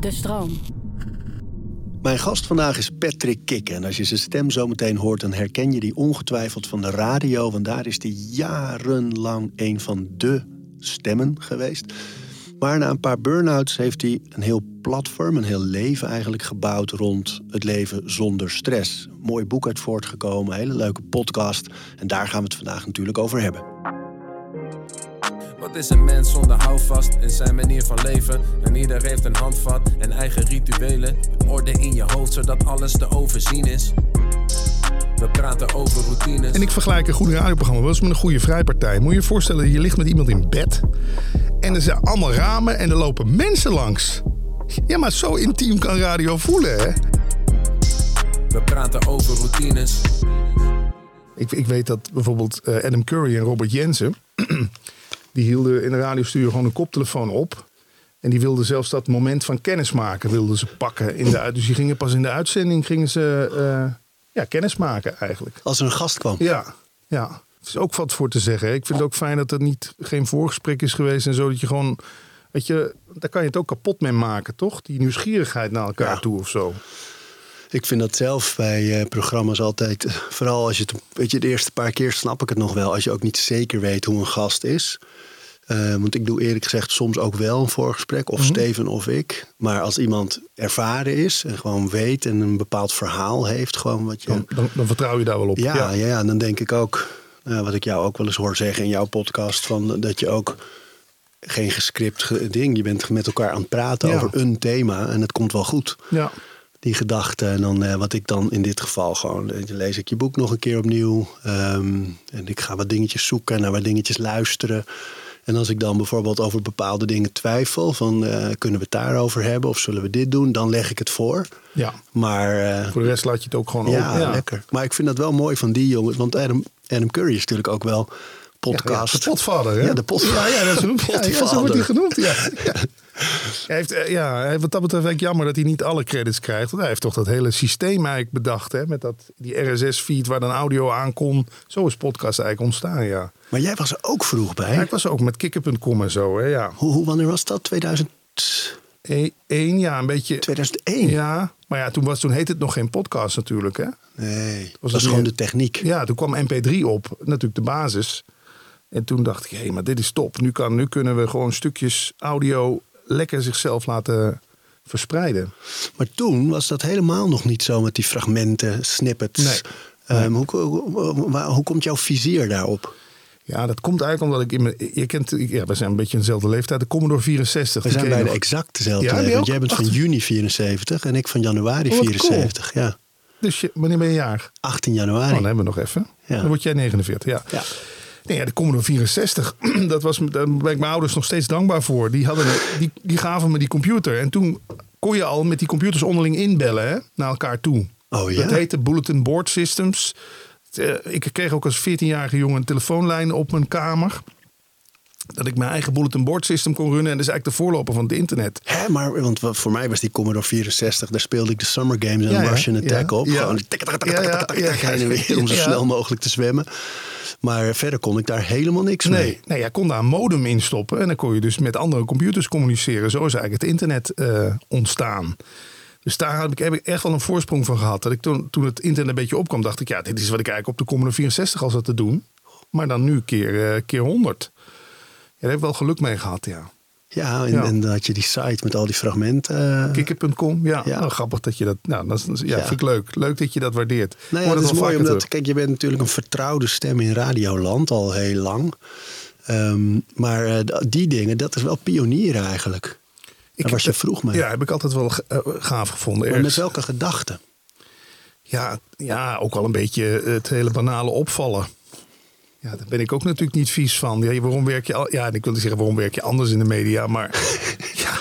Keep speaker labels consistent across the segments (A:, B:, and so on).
A: De stroom.
B: Mijn gast vandaag is Patrick Kikken. En als je zijn stem zo meteen hoort, dan herken je die ongetwijfeld van de radio. Want daar is hij jarenlang een van de stemmen geweest. Maar na een paar burn-outs heeft hij een heel platform, een heel leven eigenlijk gebouwd rond het leven zonder stress. Mooi boek uit voortgekomen, hele leuke podcast. En daar gaan we het vandaag natuurlijk over hebben.
C: Wat is een mens zonder houvast in zijn manier van leven? En ieder heeft een handvat en eigen rituelen. Orde in je hoofd zodat alles te overzien is. We praten over routines.
D: En ik vergelijk een goed radioprogramma wel eens met een goede vrijpartij. Moet je je voorstellen, je ligt met iemand in bed. En er zijn allemaal ramen en er lopen mensen langs. Ja, maar zo intiem kan radio voelen, hè?
C: We praten over routines.
D: Ik, ik weet dat bijvoorbeeld eh, Adam Curry en Robert Jensen... die hielden in de radiostudio gewoon een koptelefoon op. En die wilden zelfs dat moment van kennismaken wilden ze pakken. In de, dus die gingen pas in de uitzending gingen ze, eh, ja, kennis maken eigenlijk.
B: Als er een gast kwam.
D: Ja, ja. Er is ook wat voor te zeggen. hè. Ik vind het ook fijn dat er niet geen voorgesprek is geweest en zo. Dat je gewoon, weet je, daar kan je het ook kapot mee maken, toch? Die nieuwsgierigheid naar elkaar
B: Ja.
D: toe of zo.
B: Ik vind dat zelf bij eh, programma's altijd, vooral als je het, weet je, de eerste paar keer snap ik het nog wel, als je ook niet zeker weet hoe een gast is. Eh, want ik doe eerlijk gezegd soms ook wel een voorgesprek, of Steven of ik. Maar als iemand ervaren is en gewoon weet en een bepaald verhaal heeft, gewoon wat je.
D: Dan, dan, dan vertrouw je daar wel op.
B: Ja, ja. ja, dan denk ik ook, eh, wat ik jou ook wel eens hoor zeggen in jouw podcast, van, dat je ook geen gescript ge- ding, je bent met elkaar aan het praten
D: Ja.
B: over een thema en het komt wel goed
D: ja.
B: die gedachte. En dan eh, wat ik dan in dit geval gewoon, dan lees ik je boek nog een keer opnieuw. Ehm, en ik ga wat dingetjes zoeken, naar wat dingetjes luisteren. En als ik dan bijvoorbeeld over bepaalde dingen twijfel, van eh, kunnen we het daarover hebben of zullen we dit doen, dan leg ik het voor.
D: ja.
B: Maar eh,
D: Voor de rest laat je het ook gewoon
B: ja,
D: open.
B: lekker. Maar ik vind dat wel mooi van die jongens, want Adam, Adam Curry is natuurlijk ook wel podcast.
D: Ja, de potvader, hè?
B: Ja, de potvader.
D: Ja, ja, dat is een ja, ja, zo
B: Potvader.
D: wordt hij genoemd. Ja. Ja. Hij heeft, eh, ja, wat dat betreft vind ik jammer dat hij niet alle credits krijgt. Want hij heeft toch dat hele systeem eigenlijk bedacht. Hè? Met dat, die RSS-feed waar dan audio aan kon. Zo is podcast eigenlijk ontstaan, ja.
B: Maar jij was er ook vroeg bij.
D: Ja, ik was ook met kikker.com en zo, hè, ja.
B: Hoe, hoe, wanneer was dat? 2000,
D: Eén, ja, een beetje...
B: 2001?
D: Ja, maar ja, toen, was, toen heette het nog geen podcast natuurlijk, hè.
B: Nee, dat
D: Was
B: gewoon de techniek.
D: Ja, toen kwam MP3 op, natuurlijk de basis. En toen dacht ik, hé, maar dit is top. Nu, kan, nu kunnen we gewoon stukjes audio lekker zichzelf laten verspreiden.
B: Maar toen was dat helemaal nog niet zo met die fragmenten, snippets.
D: Nee.
B: Ehm, hoe, hoe, hoe- waar- hoe komt jouw vizier daarop?
D: Ja, dat komt eigenlijk omdat ik in mijn... Je kent, ja, we zijn een beetje dezelfde leeftijd. De Commodore 64.
B: We zijn bijna
D: nog.
B: exact dezelfde
D: Ja, ook?
B: jij bent van juni 74 en ik van januari
D: Oh, wat cool.
B: 74. Ja,
D: Dus je, wanneer ben je jaar?
B: 18
D: Oh,
B: januari.
D: dan hebben we nog even.
B: Ja.
D: Dan word jij 49, ja.
B: Ja.
D: Nee, ja, de Commodore 64, dat was, daar ben ik mijn ouders nog steeds dankbaar voor. Die, hadden, die, die gaven me die computer. En toen kon je al met die computers onderling inbellen hè, naar elkaar toe.
B: Oh ja?
D: Dat heette Bulletin Board Systems. Eh, Ik kreeg ook als 14-jarige jongen een telefoonlijn op mijn kamer. Dat ik mijn eigen bulletin board system kon runnen. En dat is eigenlijk de voorloper van het internet.
B: Hè, maar want wa- voor mij was die Commodore 64, daar speelde ik de Summer Games en
D: Ja, ja.
B: Russian Attack
D: Ja,
B: op.
D: ja.
B: Gewoon tik, tak, tak,
D: Ja,
B: tak,
D: ja,
B: tak, tak,
D: ja,
B: tak, heen en weer om zo snel mogelijk te zwemmen. Maar verder kon ik daar helemaal niks mee.
D: Nee, jij kon daar een modem in stoppen. En dan kon je dus met andere computers communiceren. Zo is eigenlijk het internet ontstaan. Dus daar heb ik, heb ik echt wel een voorsprong van gehad. Dat ik toen, toen het internet een beetje opkwam, dacht ik... ja, dit is wat ik eigenlijk op de Commodore 64 al zat te doen. Maar dan nu keer, eh, keer 100. Ja, daar heb ik wel geluk mee gehad, ja.
B: Ja, en,
D: Ja.
B: en dan had je die site met al die fragmenten. eh,
D: Kikker.com, ja.
B: Ja.
D: Nou, grappig dat je dat... Nou, dat is, ja,
B: Ja.
D: vind ik leuk. Leuk dat je dat waardeert.
B: Nou ja, dat is mooi omdat,
D: terug.
B: kijk, je bent natuurlijk een vertrouwde stem in Radioland al heel lang. Ehm, maar eh, die dingen, dat is wel pionier eigenlijk. Daar was je vroeg mee.
D: Ja, heb ik altijd wel eh, gaaf gevonden.
B: maar met welke gedachten?
D: Ja, ja, ook wel een beetje het hele banale opvallen. Ja, daar ben ik ook natuurlijk niet vies van. Ja, waarom werk je al, ja, ik wil niet zeggen waarom werk je anders in de media, maar ja,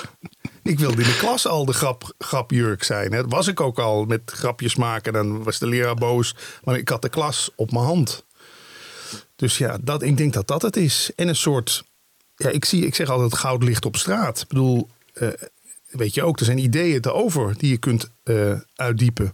D: ik wilde in de klas al de grap, grapjurk zijn. Hè. Dat was ik ook al met grapjes maken. Dan was de leraar boos, maar ik had de klas op mijn hand. Dus ja, dat, ik denk dat dat het is. En een soort, ja, ik, zie, ik zeg altijd goud ligt op straat. Ik bedoel, weet je ook, er zijn ideeën te over die je kunt eh, uitdiepen.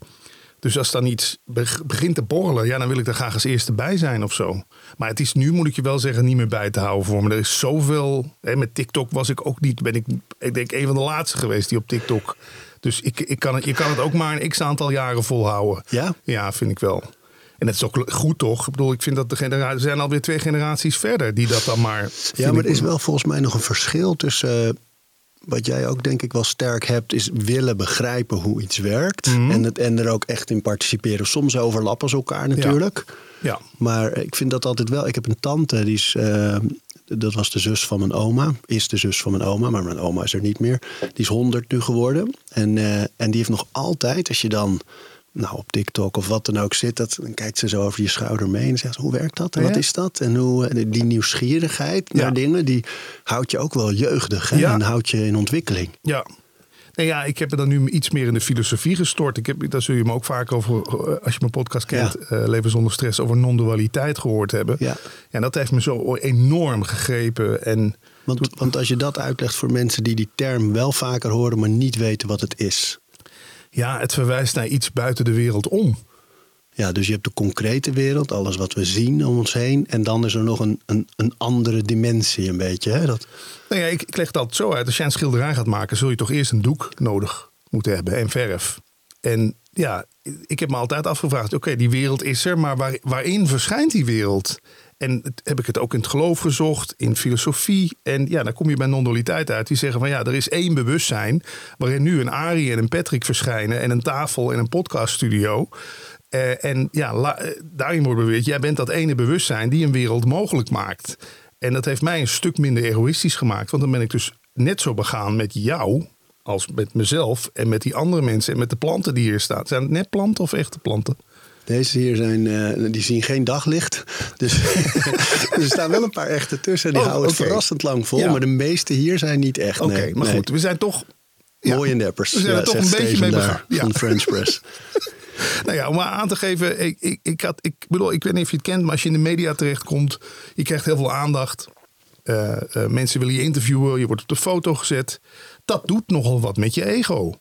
D: Dus als dan iets beg- begint te borrelen, ja, dan wil ik er graag als eerste bij zijn of zo. Maar het is nu, moet ik je wel zeggen, niet meer bij te houden voor me. Er is zoveel. Hè, met TikTok was ik ook niet, ben ik, ik denk, een van de laatste geweest die op TikTok. Dus ik, ik kan het, je kan het ook maar een x aantal jaren volhouden.
B: Ja?
D: Ja, vind ik wel. En dat is ook goed toch? Ik bedoel, ik vind dat de genera- er zijn alweer twee generaties verder die dat dan maar.
B: Ja, maar er is wel volgens mij nog een verschil tussen. Wat jij ook denk ik wel sterk hebt, is willen begrijpen hoe iets werkt.
D: Mhm.
B: en, het, en er ook echt in participeren. Soms overlappen ze elkaar natuurlijk.
D: Ja.
B: Maar ik vind dat altijd wel. Ik heb een tante, die is. eh, dat was de zus van mijn oma. Is de zus van mijn oma, maar mijn oma is er niet meer. Die is 100 nu geworden. En, eh, en die heeft nog altijd, als je dan nou, op TikTok of wat dan ook zit, dat, dan kijkt ze zo over je schouder mee en zegt: Hoe werkt dat en
D: Ja.
B: wat is dat? En hoe, en die nieuwsgierigheid naar
D: Ja.
B: dingen, die houdt je ook wel jeugdig hè?
D: Ja.
B: en houdt je in ontwikkeling.
D: Ja. Nee, ja, ik heb er dan nu iets meer in de filosofie gestort. Ik heb, daar zul je me ook vaak over, eh, als je mijn podcast kent, eh, Leven zonder stress, over non-dualiteit gehoord hebben.
B: Ja.
D: En dat heeft me zo enorm gegrepen. En
B: Want, want als je dat uitlegt voor mensen die die term wel vaker horen, maar niet weten wat het is.
D: Ja, het verwijst naar iets buiten de wereld om.
B: Ja, dus je hebt de concrete wereld, alles wat we zien om ons heen. En dan is er nog een, een, een andere dimensie, een beetje. Hè? Dat,
D: Nou ja, ik, ik leg altijd zo uit. Als jij een schilderij gaat maken, zul je toch eerst een doek nodig moeten hebben en verf. En ja, ik heb me altijd afgevraagd: oké, die wereld is er, maar waar, waarin verschijnt die wereld? En heb ik het ook in het geloof gezocht, in filosofie. En ja, dan kom je bij non-dualiteit uit. Die zeggen van ja, er is één bewustzijn. waarin nu een Arie en een Patrick verschijnen. en een tafel en een podcaststudio. Eh, en ja, la- eh, daarin wordt beweerd: jij bent dat ene bewustzijn die een wereld mogelijk maakt. En dat heeft mij een stuk minder egoïstisch gemaakt. Want dan ben ik dus net zo begaan met jou als met mezelf en met die andere mensen en met de planten die hier staan. Zijn het net planten of echte planten?
B: Deze hier zijn, eh, die zien geen daglicht. Dus er staan wel een paar echte tussen. Die
D: Oh,
B: houden het verrassend lang vol.
D: Ja.
B: Maar de meeste hier zijn niet echt.
D: Oké,
B: nee.
D: maar
B: Nee.
D: goed, we zijn toch. ja,
B: Mooi en deppers.
D: We zijn er toch een beetje mee begaan.
B: Van French Press.
D: Nou ja, om maar aan te geven, ik, ik, ik, had, ik bedoel, ik weet niet of je het kent, maar als je in de media terechtkomt, je krijgt heel veel aandacht. Eh, eh, mensen willen je interviewen, je wordt op de foto gezet. Dat doet nogal wat met je ego.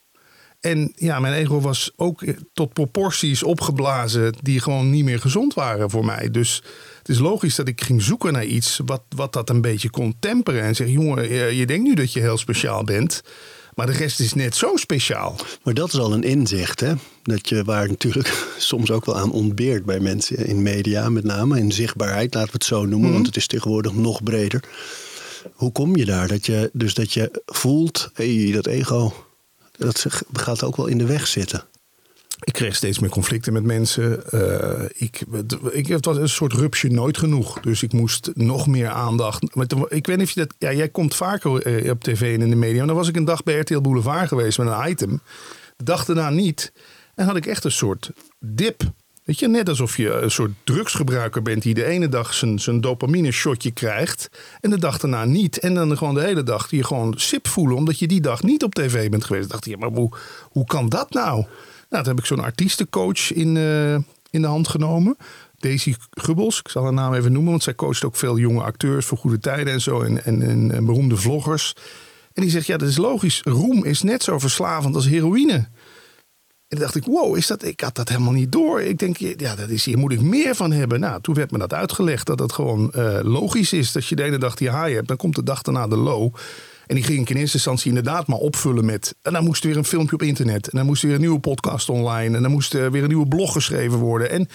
D: En ja, mijn ego was ook tot proporties opgeblazen die gewoon niet meer gezond waren voor mij. Dus het is logisch dat ik ging zoeken naar iets wat, wat dat een beetje kon temperen. En zeg, jongen, je, denkt nu dat je heel speciaal bent, maar de rest is net zo speciaal.
B: Maar dat is al een inzicht, hè? Dat je waar natuurlijk soms ook wel aan ontbeert bij mensen in media, met name in zichtbaarheid, laten we het zo noemen,
D: Mhm.
B: want het is tegenwoordig nog breder. Hoe kom je daar? Dat je, dus dat je voelt, hé, dat ego, dat gaat ook wel in de weg zitten.
D: Ik kreeg steeds meer conflicten met mensen. Eh, ik, het was een soort rupsje nooit genoeg. Dus ik moest nog meer aandacht. Ik weet niet of je dat. Ja, jij komt vaker eh, op tv en in de media. Maar dan was ik een dag bij RTL Boulevard geweest met een item. De dag daarna niet. En had ik echt een soort dip. Weet je, net alsof je een soort drugsgebruiker bent die de ene dag zijn, zijn dopamine shotje krijgt en de dag daarna niet. En dan gewoon de hele dag je gewoon sip voelen omdat je die dag niet op tv bent geweest. Ik dacht, ja, maar hoe, hoe kan dat nou? Nou, toen heb ik zo'n artiestencoach in, eh, in de hand genomen. Daisy Gubbels, ik zal haar naam even noemen, want zij coacht ook veel jonge acteurs voor goede tijden en zo. En, en, en beroemde vloggers. En die zegt, ja, dat is logisch. Roem is net zo verslavend als heroïne. En toen dacht ik, wow, is dat, ik had dat helemaal niet door. Ik denk, ja, dat is, hier moet ik meer van hebben. Nou, toen werd me dat uitgelegd dat het gewoon eh, logisch is. Dat je de ene dag die high hebt, dan komt de dag daarna de low. En die ging ik in eerste instantie inderdaad maar opvullen met... En dan moest er weer een filmpje op internet. En dan moest er weer een nieuwe podcast online. En dan moest er weer een nieuwe blog geschreven worden. En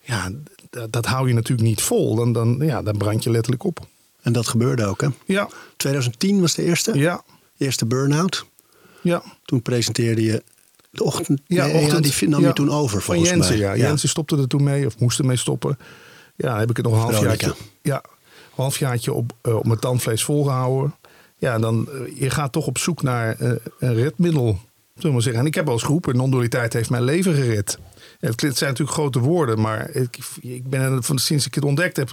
D: ja, dat, dat hou je natuurlijk niet vol. Dan, dan, ja, dan brand je letterlijk op.
B: En dat gebeurde ook, hè?
D: Ja,
B: 2010 was de eerste.
D: ja,
B: Eerste burn-out.
D: ja.
B: Toen presenteerde je de ochtend.
D: Ja,
B: nee,
D: ochtend,
B: die nam
D: ja.
B: je toen over,
D: Van
B: volgens
D: Jensen,
B: mij.
D: ja. Jensen stopte er toen mee, of moest ermee stoppen. Ja, dan heb ik het nog een halfjaartje, ja, halfjaartje op, eh, op mijn tandvlees volgehouden. Ja, dan, eh, je gaat toch op zoek naar eh, een redmiddel, zullen we zeggen. En ik heb al eens geroepen, non-dualiteit heeft mijn leven gered. Ja, het zijn natuurlijk grote woorden, maar ik, ik ben van, sinds ik het ontdekt heb...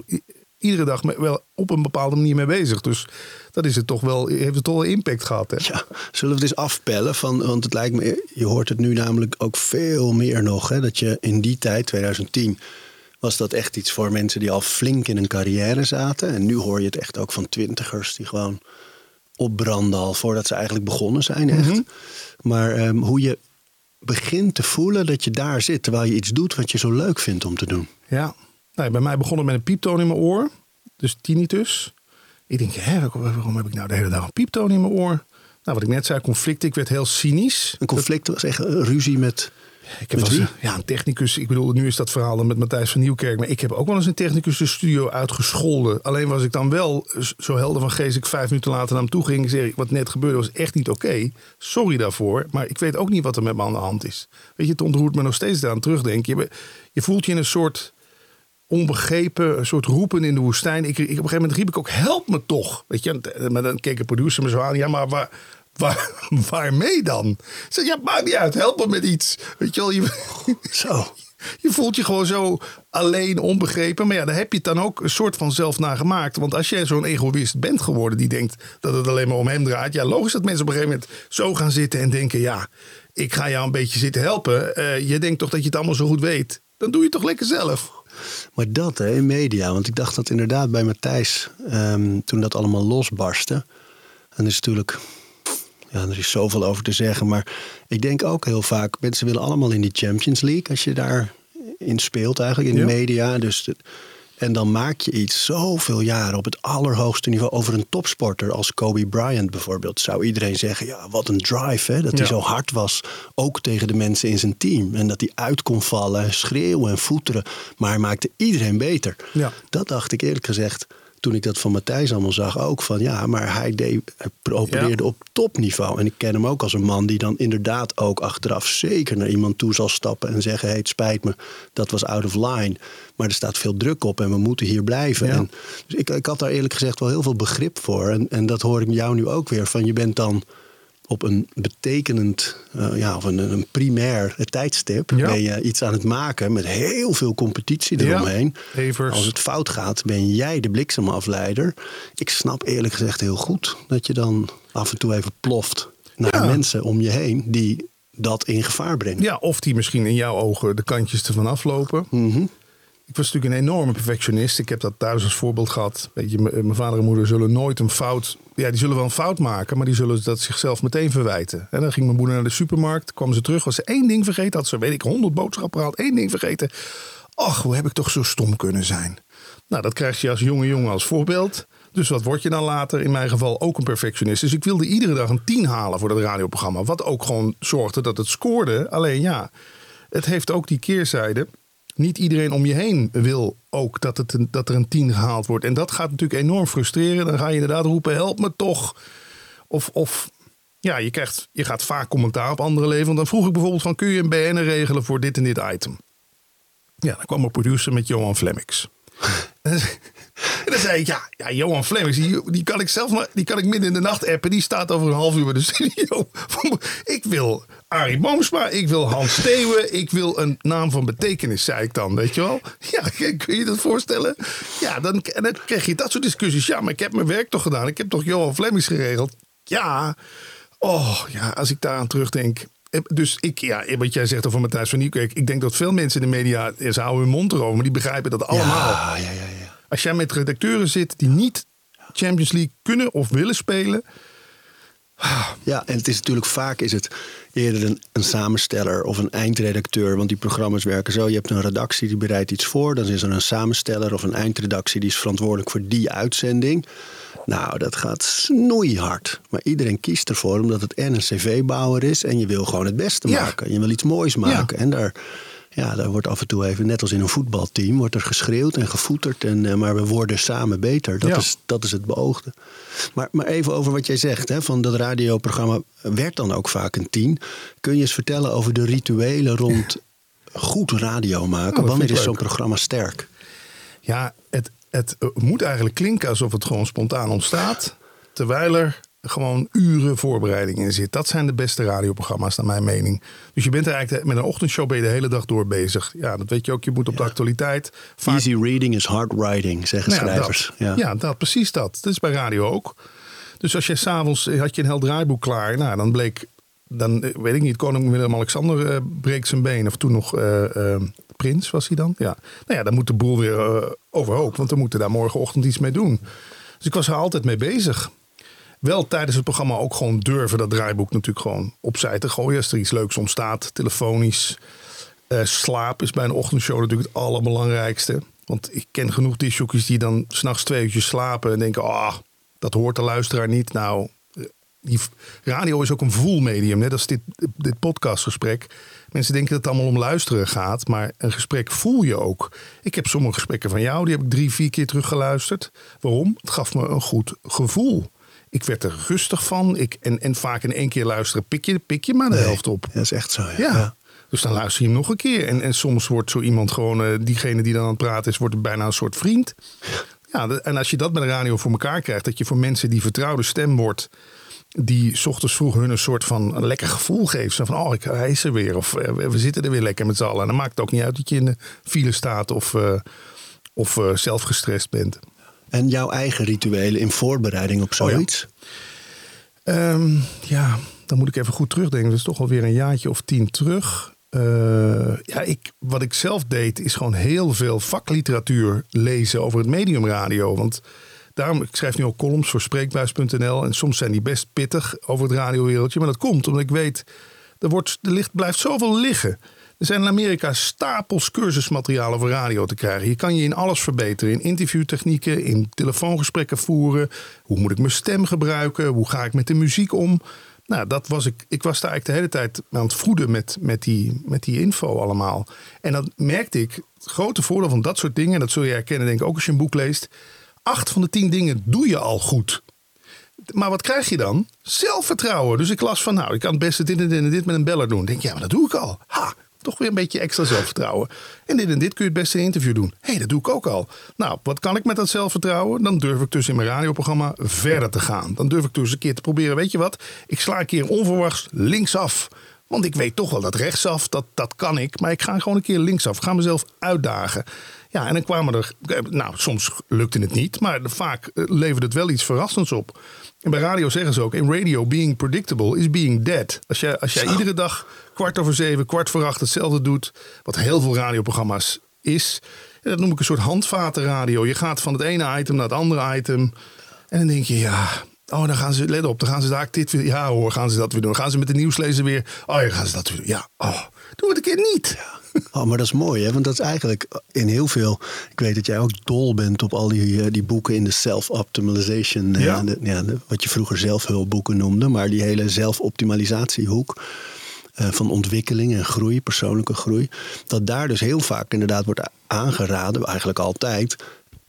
D: iedere dag wel op een bepaalde manier mee bezig. Dus dat is het toch wel, heeft het toch wel impact gehad. Hè?
B: Ja, zullen we het eens afpellen? Van, want het lijkt me, je hoort het nu namelijk ook veel meer nog. Hè, dat je in die tijd, 2010, was dat echt iets voor mensen die al flink in een carrière zaten. En nu hoor je het echt ook van twintigers die gewoon opbranden al voordat ze eigenlijk begonnen zijn. Echt. Maar ehm, hoe je begint te voelen dat je daar zit. Terwijl je iets doet wat je zo leuk vindt om te doen.
D: Ja, nou, bij mij begon het met een pieptoon in mijn oor. Dus tinnitus. Ik denk, hè, waarom heb ik nou de hele dag een pieptoon in mijn oor? Nou, wat ik net zei, conflict. Ik werd heel cynisch.
B: Een conflict was echt een ruzie met...
D: Ik heb wel ja, een technicus. Ik bedoel, nu is dat verhaal dan met Matthijs van Nieuwkerk. Maar ik heb ook wel eens een technicus de studio uitgescholden. Alleen was ik dan wel zo helder van geest. Ik vijf minuten later naar hem toe ging. Zeg, wat net gebeurde was echt niet oké. Sorry daarvoor. Maar ik weet ook niet wat er met me aan de hand is. Weet je, het ontroert me nog steeds aan terugdenken. Je, je voelt je in een soort onbegrepen, een soort roepen in de woestijn. Ik, ik, op een gegeven moment riep ik ook, help me toch. Weet je, en- maar dan keek de producer me zo aan. Ja, maar waar, waar, waarmee dan? Ik zei, ja, maakt niet uit, help me met iets. Weet je wel, je,
B: Zo.
D: je voelt je gewoon zo alleen, onbegrepen. Maar ja, daar heb je het dan ook een soort van zelf naar gemaakt. Want als jij zo'n egoïst bent geworden die denkt dat het alleen maar om hem draait. Ja, logisch dat mensen op een gegeven moment zo gaan zitten en denken... ja, ik ga jou een beetje zitten helpen. Eh, je denkt toch dat je het allemaal zo goed weet. Dan doe je het toch lekker zelf.
B: Maar dat hè, in media. Want ik dacht dat inderdaad bij Matthijs, ehm, toen dat allemaal losbarstte. En is natuurlijk, ja, er is zoveel over te zeggen. Maar ik denk ook heel vaak, mensen willen allemaal in die Champions League. Als je daar in speelt eigenlijk, in de media. Dus de- en dan maak je iets zoveel jaren op het allerhoogste niveau over een topsporter als Kobe Bryant bijvoorbeeld. Zou iedereen zeggen, ja, wat een drive hè. Dat hij zo hard was, ook tegen de mensen in zijn team. En dat hij uit kon vallen, schreeuwen en voeteren. Maar hij maakte iedereen beter.
D: Ja.
B: Dat dacht ik eerlijk gezegd toen ik dat van Matthijs allemaal zag ook. Van ja, maar hij, deed, hij opereerde op topniveau. En ik ken hem ook als een man die dan inderdaad ook achteraf zeker naar iemand toe zal stappen. En zeggen, hey, het spijt me, dat was out of line. Maar er staat veel druk op en we moeten hier blijven.
D: Ja.
B: En, dus ik, ik had daar eerlijk gezegd wel heel veel begrip voor. En, en dat hoor ik jou nu ook weer. Van je bent dan op een betekenend, eh, ja, of een, een primair tijdstip
D: Ja.
B: ben je iets aan het maken met heel veel competitie eromheen. Als het fout gaat, ben jij de bliksemafleider. Ik snap eerlijk gezegd heel goed dat je dan af en toe even ploft naar
D: Ja.
B: mensen om je heen die dat in gevaar brengen.
D: Ja, of die misschien in jouw ogen de kantjes ervan aflopen.
B: Mhm.
D: Ik was natuurlijk een enorme perfectionist. Ik heb dat thuis als voorbeeld gehad. M- mijn vader en moeder zullen nooit een fout... Ja, die zullen wel een fout maken, maar die zullen dat zichzelf meteen verwijten. En dan ging mijn moeder naar de supermarkt, kwam ze terug, was ze één ding vergeten. Had ze, weet ik, honderd boodschappen gehaald, één ding vergeten. Ach, hoe heb ik toch zo stom kunnen zijn? Nou, dat krijg je als jonge jongen als voorbeeld. Dus wat word je dan later? In mijn geval ook een perfectionist. Dus ik wilde iedere dag een 10 halen voor dat radioprogramma. Wat ook gewoon zorgde dat het scoorde. Alleen ja, het heeft ook die keerzijde. Niet iedereen om je heen wil ook dat, het een, dat er een 10 gehaald wordt. En dat gaat natuurlijk enorm frustreren. Dan ga je inderdaad roepen: help me toch. Of, of ja, je, krijgt, je gaat vaak commentaar op andere. Want dan vroeg ik bijvoorbeeld: van, kun je een BN regelen voor dit en dit item? Ja, dan kwam een producer met Johan Flemmix. En dan zei ik, ja, ja Johan Flemmix, die, die kan ik zelf maar, die kan ik midden in de nacht appen. Die staat over een half uur bij de studio. Ik wil Arie Boomsma, ik wil Hans Steeuwen, ik wil een naam van betekenis, zei ik dan, weet je wel. Ja, kun je dat voorstellen? Ja, dan, en dan krijg je dat soort discussies. Ja, maar ik heb mijn werk toch gedaan. Ik heb toch Johan Flemmix geregeld? Ja, oh ja, als ik daaraan terugdenk. Eh, Dus ik, ja, wat jij zegt over Matthijs van Nieuwkerk. Ik denk dat veel mensen in de media, eh, ze houden hun mond erover, maar die begrijpen dat allemaal.
B: Ja, ja, ja, ja.
D: Als jij met redacteuren zit die niet Champions League kunnen of willen spelen.
B: Ja, en het is natuurlijk vaak is het eerder een, een samensteller of een eindredacteur. Want die programma's werken zo. Je hebt een redactie die bereidt iets voor. Dan is er een samensteller of een eindredactie die is verantwoordelijk voor die uitzending. Nou, dat gaat snoeihard. Maar iedereen kiest ervoor omdat het en een cv-bouwer is. En je wil gewoon het beste
D: Ja.
B: maken. Je wil iets moois maken. En daar, ja, daar wordt af en toe even, net als in een voetbalteam, wordt er geschreeuwd en gevoeterd. En, eh, maar we worden samen beter. Dat,
D: Ja.
B: is, dat is het beoogde. Maar, maar even over wat jij zegt, hè, van dat radioprogramma werd dan ook vaak een tien. Kun je eens vertellen over de rituelen rond goed radio maken?
D: Oh,
B: Wanneer is zo'n programma sterk?
D: Ja, het, het moet eigenlijk klinken alsof het gewoon spontaan ontstaat. Terwijl er gewoon uren voorbereiding in zit. Dat zijn de beste radioprogramma's, naar mijn mening. Dus je bent er eigenlijk met een ochtendshow ben je de hele dag door bezig. Ja, dat weet je ook. Je moet op de actualiteit. Vaak
B: Easy reading is hard writing, zeggen
D: Nou ja,
B: schrijvers.
D: Dat. Ja. dat, precies dat. Dat is bij radio ook. Dus als je s'avonds had je een heel draaiboek klaar, nou, dan bleek, dan eh, weet ik niet, koning Willem-Alexander eh, breekt zijn been. Of toen nog eh, eh, prins was hij dan. Ja. Nou ja, dan moet de boel weer eh, overhoop, want we moeten daar morgenochtend iets mee doen. Dus ik was er altijd mee bezig. Wel tijdens het programma ook gewoon durven dat draaiboek natuurlijk gewoon opzij te gooien. Als er iets leuks ontstaat, telefonisch. Uh, slaap is bij een ochtendshow natuurlijk het allerbelangrijkste. Want ik ken genoeg disjockeys die dan s'nachts twee uurtjes slapen en denken, ah, oh, dat hoort de luisteraar niet. Nou, die radio is ook een voelmedium. Net als dit, dit podcastgesprek. Mensen denken dat het allemaal om luisteren gaat. Maar een gesprek voel je ook. Ik heb sommige gesprekken van jou. Die heb ik drie, vier keer teruggeluisterd. Waarom? Het gaf me een goed gevoel. Ik werd er rustig van. Ik, en, en vaak in één keer luisteren pik je, pik je maar de helft op.
B: Dat is echt zo, ja.
D: ja. Dus dan luister je hem nog een keer. En, en soms wordt zo iemand gewoon, uh, diegene die dan aan het praten is, wordt bijna een soort vriend. Ja, en als je dat met de radio voor elkaar krijgt, dat je voor mensen die vertrouwde stem wordt, die s ochtends vroeg hun een soort van een lekker gevoel geeft. Zo van, oh, ik, hij is er weer. Of eh, we zitten er weer lekker met z'n allen. En dan maakt het ook niet uit dat je in de file staat of, uh, of zelf gestrest bent.
B: En jouw eigen rituelen in voorbereiding op zoiets?
D: Oh ja. Um, ja, dan moet ik even goed terugdenken. Dat is toch alweer een jaartje of tien terug. Uh, ja, ik, wat ik zelf deed is gewoon heel veel vakliteratuur lezen over het medium radio. Want daarom, ik schrijf nu ook columns voor spreekbuis.nl. En soms zijn die best pittig over het radiowereldje. Maar dat komt omdat ik weet, er, wordt, er ligt, blijft zoveel liggen. Er zijn in Amerika stapels cursusmaterialen voor radio te krijgen. Je kan je in alles verbeteren. In interviewtechnieken, in telefoongesprekken voeren. Hoe moet ik mijn stem gebruiken? Hoe ga ik met de muziek om? Nou, dat was ik. Ik was daar eigenlijk de hele tijd aan het voeden met, met, die, met die info allemaal. En dan merkte ik, het grote voordeel van dat soort dingen, dat zul je herkennen, denk ik ook als je een boek leest. Acht van de tien dingen doe je al goed. Maar wat krijg je dan? Zelfvertrouwen. Dus ik las van, nou, ik kan het beste dit en dit en dit met een beller doen. Denk, ja, maar dat doe ik al. Ha, toch weer een beetje extra zelfvertrouwen. En dit en dit kun je het beste in een interview doen. Hé, hey, dat doe ik ook al. Nou, wat kan ik met dat zelfvertrouwen? Dan durf ik dus in mijn radioprogramma verder te gaan. Dan durf ik dus een keer te proberen, weet je wat? Ik sla een keer onverwachts linksaf. Want ik weet toch wel dat rechtsaf, dat, dat kan ik. Maar ik ga gewoon een keer linksaf. Ik ga mezelf uitdagen. Ja, en dan kwamen er. Nou, soms lukte het niet, maar vaak eh, leverde het wel iets verrassends op. En bij radio zeggen ze ook: in radio, being predictable is being dead. Als jij, als jij iedere dag kwart over zeven, kwart voor acht hetzelfde doet, wat heel veel radioprogramma's is, dat noem ik een soort handvatenradio. Je gaat van het ene item naar het andere item. En dan denk je, ja, Oh, dan gaan ze, let op, dan gaan ze daar dit weer. Ja hoor, gaan ze dat weer doen. gaan ze met de nieuwslezer weer. Oh ja, gaan ze dat weer doen. Ja, oh, doe het een keer niet.
B: Oh, maar dat is mooi, hè? Want dat is eigenlijk in heel veel. Ik weet dat jij ook dol bent op al die, eh, die boeken in de self-optimization. Ja. De, ja, wat je vroeger zelfhulpboeken noemde. Maar die hele zelfoptimalisatiehoek. Uh, van ontwikkeling en groei, persoonlijke groei. Dat daar dus heel vaak inderdaad wordt aangeraden, eigenlijk altijd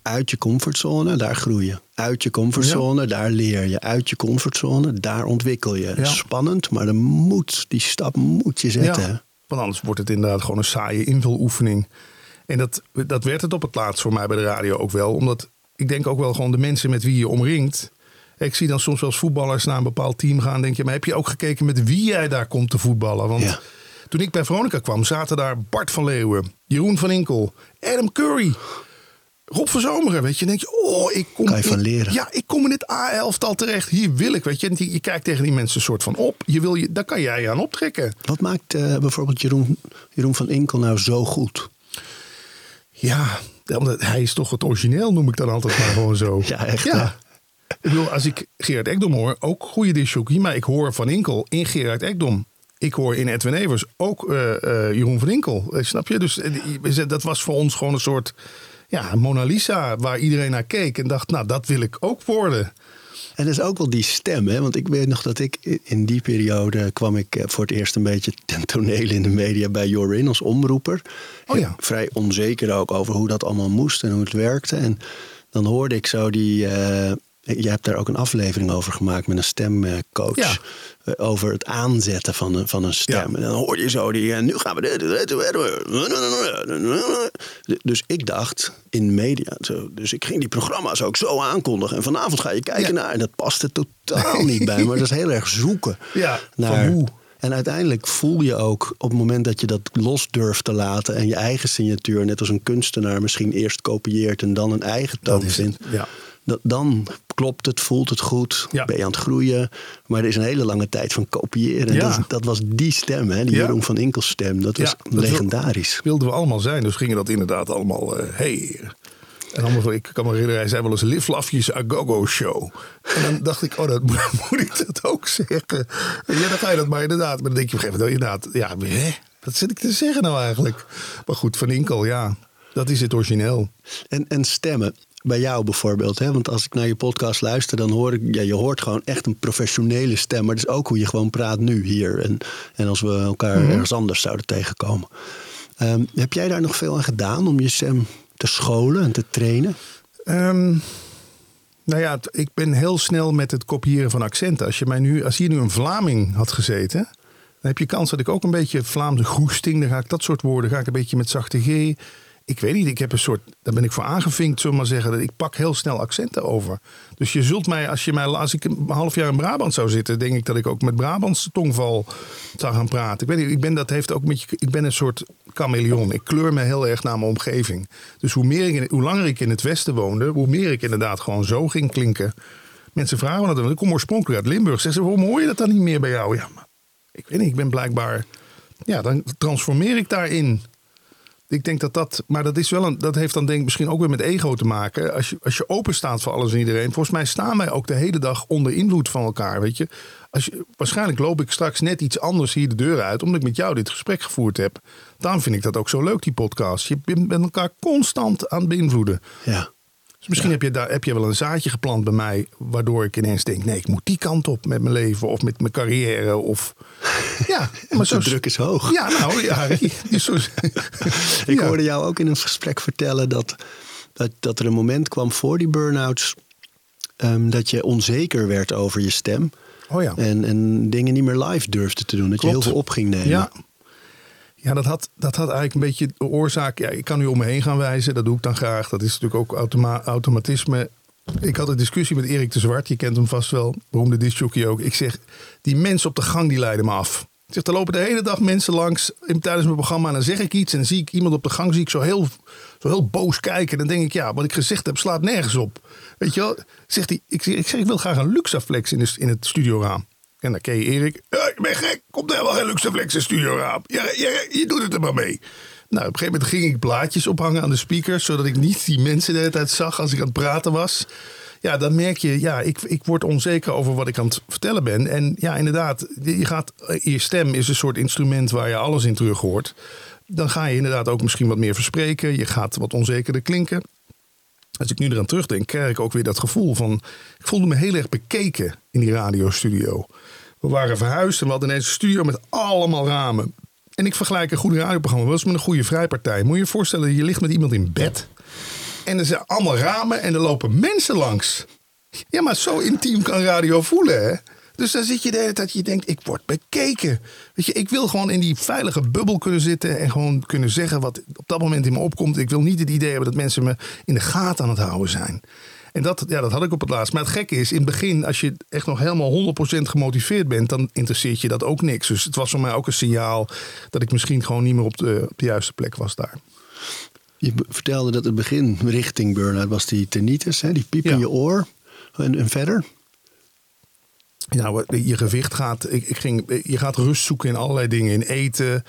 B: uit je comfortzone, daar groei je. Uit je comfortzone, daar leer je. Uit je comfortzone, daar ontwikkel je. Spannend, maar dan moet, die stap moet je zetten. Ja.
D: Want anders wordt het inderdaad gewoon een saaie invuloefening. En dat, dat werd het op het laatst voor mij bij de radio ook wel. Omdat ik denk ook wel gewoon de mensen met wie je omringt. Ik zie dan soms wel eens voetballers naar een bepaald team gaan. Denk je, maar heb je ook gekeken met wie jij daar komt te voetballen? Want toen ik bij Veronica kwam, zaten daar Bart van Leeuwen, Jeroen van Inkel, Adam Curry. Rob van Zomeren, weet je, denk je, oh, ik kom.
B: Kan je van leren?
D: Ja, ik kom in het A-elftal terecht. Hier wil ik, weet je. Je, je kijkt tegen die mensen een soort van op. Je wil je, daar kan jij je aan optrekken.
B: Wat maakt uh, bijvoorbeeld Jeroen, Jeroen van Inkel nou zo goed?
D: Ja, omdat hij is toch het origineel, noem ik dan altijd maar gewoon zo.
B: ja, echt. Ja.
D: Ik bedoel, als ik Gerard Ekdom hoor, ook goede disjockey. Maar ik hoor Van Inkel in Gerard Ekdom. Ik hoor in Edwin Evers ook uh, uh, Jeroen van Inkel. Snap je? Dus dat was voor ons gewoon een soort ja, Mona Lisa, waar iedereen naar keek en dacht, nou, dat wil ik ook worden.
B: En dat is ook wel die stem, hè? want ik weet nog dat ik in die periode kwam ik eh, voor het eerst een beetje ten toneel in de media bij Jorin als omroeper.
D: Oh ja.
B: Vrij onzeker ook over hoe dat allemaal moest en hoe het werkte. En dan hoorde ik zo die, uh, je hebt daar ook een aflevering over gemaakt met een stemcoach. Ja. Eh, over het aanzetten van een, van een stem. En dan hoor je zo die. En nu gaan we dit. Dus ik dacht in media. Dus ik ging die programma's ook zo aankondigen. En vanavond ga je kijken naar. En dat paste totaal niet bij. Maar dat is heel erg zoeken.
D: Ja, naar, hoe.
B: En uiteindelijk voel je ook op het moment dat je dat los durft te laten. En je eigen signatuur, net als een kunstenaar, misschien eerst kopieert en dan een eigen toon vindt.
D: Ja
B: dan klopt het, voelt het goed, ben je aan het groeien. Maar er is een hele lange tijd van kopiëren. En dat, dat, was die stem, hè, die Jeroen van Inkels stem. Dat was legendarisch.
D: wilden we allemaal zijn, dus gingen dat inderdaad allemaal... Uh, hey, En allemaal ik kan me herinneren, hij zei wel eens Live Lafjes a Go-Go Show. En dan dacht ik, oh, dat moet ik dat ook zeggen. Ja, dan ga je dat maar inderdaad. Maar dan denk je op een gegeven moment, inderdaad, ja, hè? wat zit ik te zeggen nou eigenlijk? Maar goed, Van Inkel, ja, dat is het origineel.
B: En, en stemmen, bij jou bijvoorbeeld. Hè? Want als ik naar je podcast luister, dan hoor ik, ja, je hoort gewoon echt een professionele stem. Maar dat is ook hoe je gewoon praat nu hier. En, en als we elkaar
D: Mhm.
B: ergens anders zouden tegenkomen. Ehm, heb jij daar nog veel aan gedaan om je stem te scholen en te trainen?
D: Ehm, nou ja, ik ben heel snel met het kopiëren van accenten. Als, je mij nu, als hier nu een Vlaming had gezeten, dan heb je kans dat ik ook een beetje Vlaamse goesting, dan ga ik dat soort woorden, ga ik een beetje met zachte G. Ik weet niet, ik heb een soort, daar ben ik voor aangevinkt, zullen we maar zeggen. Ik pak heel snel accenten over. Dus je zult mij, als, je mij, als ik een half jaar in Brabant zou zitten, denk ik dat ik ook met Brabants tongval zou gaan praten. Ik weet niet, ik ben, dat heeft ook met je, ik ben een soort chameleon. Ik kleur me heel erg naar mijn omgeving. Dus hoe, meer ik hoe langer ik in het Westen woonde, hoe meer ik inderdaad gewoon zo ging klinken. Mensen vragen dat, ik kom oorspronkelijk uit Limburg. Zeggen ze, waarom hoor je dat dan niet meer bij jou? Ja, ik weet niet, ik ben blijkbaar, ja, dan transformeer ik daarin. Ik denk dat dat, maar dat is wel een, dat heeft dan denk ik misschien ook weer met ego te maken. Als je, als je open staat voor alles en iedereen. Volgens mij staan wij ook de hele dag onder invloed van elkaar, weet je. Als je waarschijnlijk loop ik straks net iets anders hier de deur uit, omdat ik met jou dit gesprek gevoerd heb. Daarom vind ik dat ook zo leuk, die podcast. Je bent elkaar constant aan het beïnvloeden.
B: Ja.
D: Dus misschien heb, je daar, heb je wel een zaadje geplant bij mij, waardoor ik ineens denk: nee, ik moet die kant op met mijn leven of met mijn carrière. Of ja, maar zo
B: druk is hoog.
D: Ja, nou ja.
B: Ik hoorde jou ook in een gesprek vertellen dat, dat, dat er een moment kwam voor die burn-outs. ehm, dat je onzeker werd over je stem.
D: Oh ja.
B: En, en dingen niet meer live durfde te doen. Dat je heel veel op ging nemen.
D: Ja. Ja, dat had, dat had eigenlijk een beetje de oorzaak. Ja, ik kan nu om me heen gaan wijzen. Dat doe ik dan graag. Dat is natuurlijk ook automa automatisme. Ik had een discussie met Erik de Zwart. Je kent hem vast wel. Beroemde discjockey ook. Ik zeg, die mensen op de gang die leiden me af. Ik er lopen de hele dag mensen langs in- tijdens mijn programma. En dan zeg ik iets. En dan zie ik iemand op de gang. Zie ik zo heel, zo heel boos kijken. Dan denk ik, ja, wat ik gezegd heb slaat nergens op. Weet je wel? Zegt hij, ik, zeg, ik wil graag een Luxaflex in, in het studioraam. En dan ken je Erik. Ik ben gek. Komt helemaal geen Luxaflex in studioraam. Ja, ja, je doet het er maar mee. Nou, op een gegeven moment ging ik plaatjes ophangen aan de speakers. Zodat ik niet die mensen de hele tijd zag als ik aan het praten was. Ja, dan merk je, ja, ik, ik word onzeker over wat ik aan het vertellen ben. En ja, inderdaad, je, gaat, je stem is een soort instrument waar je alles in terug hoort. Dan ga je inderdaad ook misschien wat meer verspreken. Je gaat wat onzekerder klinken. Als ik nu eraan terugdenk, krijg ik ook weer dat gevoel van... Ik voelde me heel erg bekeken in die radiostudio. We waren verhuisd en we hadden ineens een studio met allemaal ramen. En ik vergelijk een goede radioprogramma wel eens met een goede vrijpartij. Moet je je voorstellen, je ligt met iemand in bed. En er zijn allemaal ramen en er lopen mensen langs. Ja, maar zo intiem kan radio voelen, hè? Dus dan zit je de hele tijd, je denkt, ik word bekeken. Weet je, ik wil gewoon in die veilige bubbel kunnen zitten en gewoon kunnen zeggen wat op dat moment in me opkomt. Ik wil niet het idee hebben dat mensen me in de gaten aan het houden zijn. En dat, ja, dat had ik op het laatst. Maar het gekke is, in het begin, als je echt nog helemaal 100% gemotiveerd bent, dan interesseert je dat ook niks. Dus het was voor mij ook een signaal dat ik misschien gewoon niet meer op de, op de juiste plek was daar.
B: Je vertelde dat het begin richting burn-out was die tinnitus. Hè? Die piep
D: Ja.
B: in je oor. En, en verder?
D: Nou, je gewicht gaat. Ik, ik ging, je gaat rust zoeken in allerlei dingen. In eten.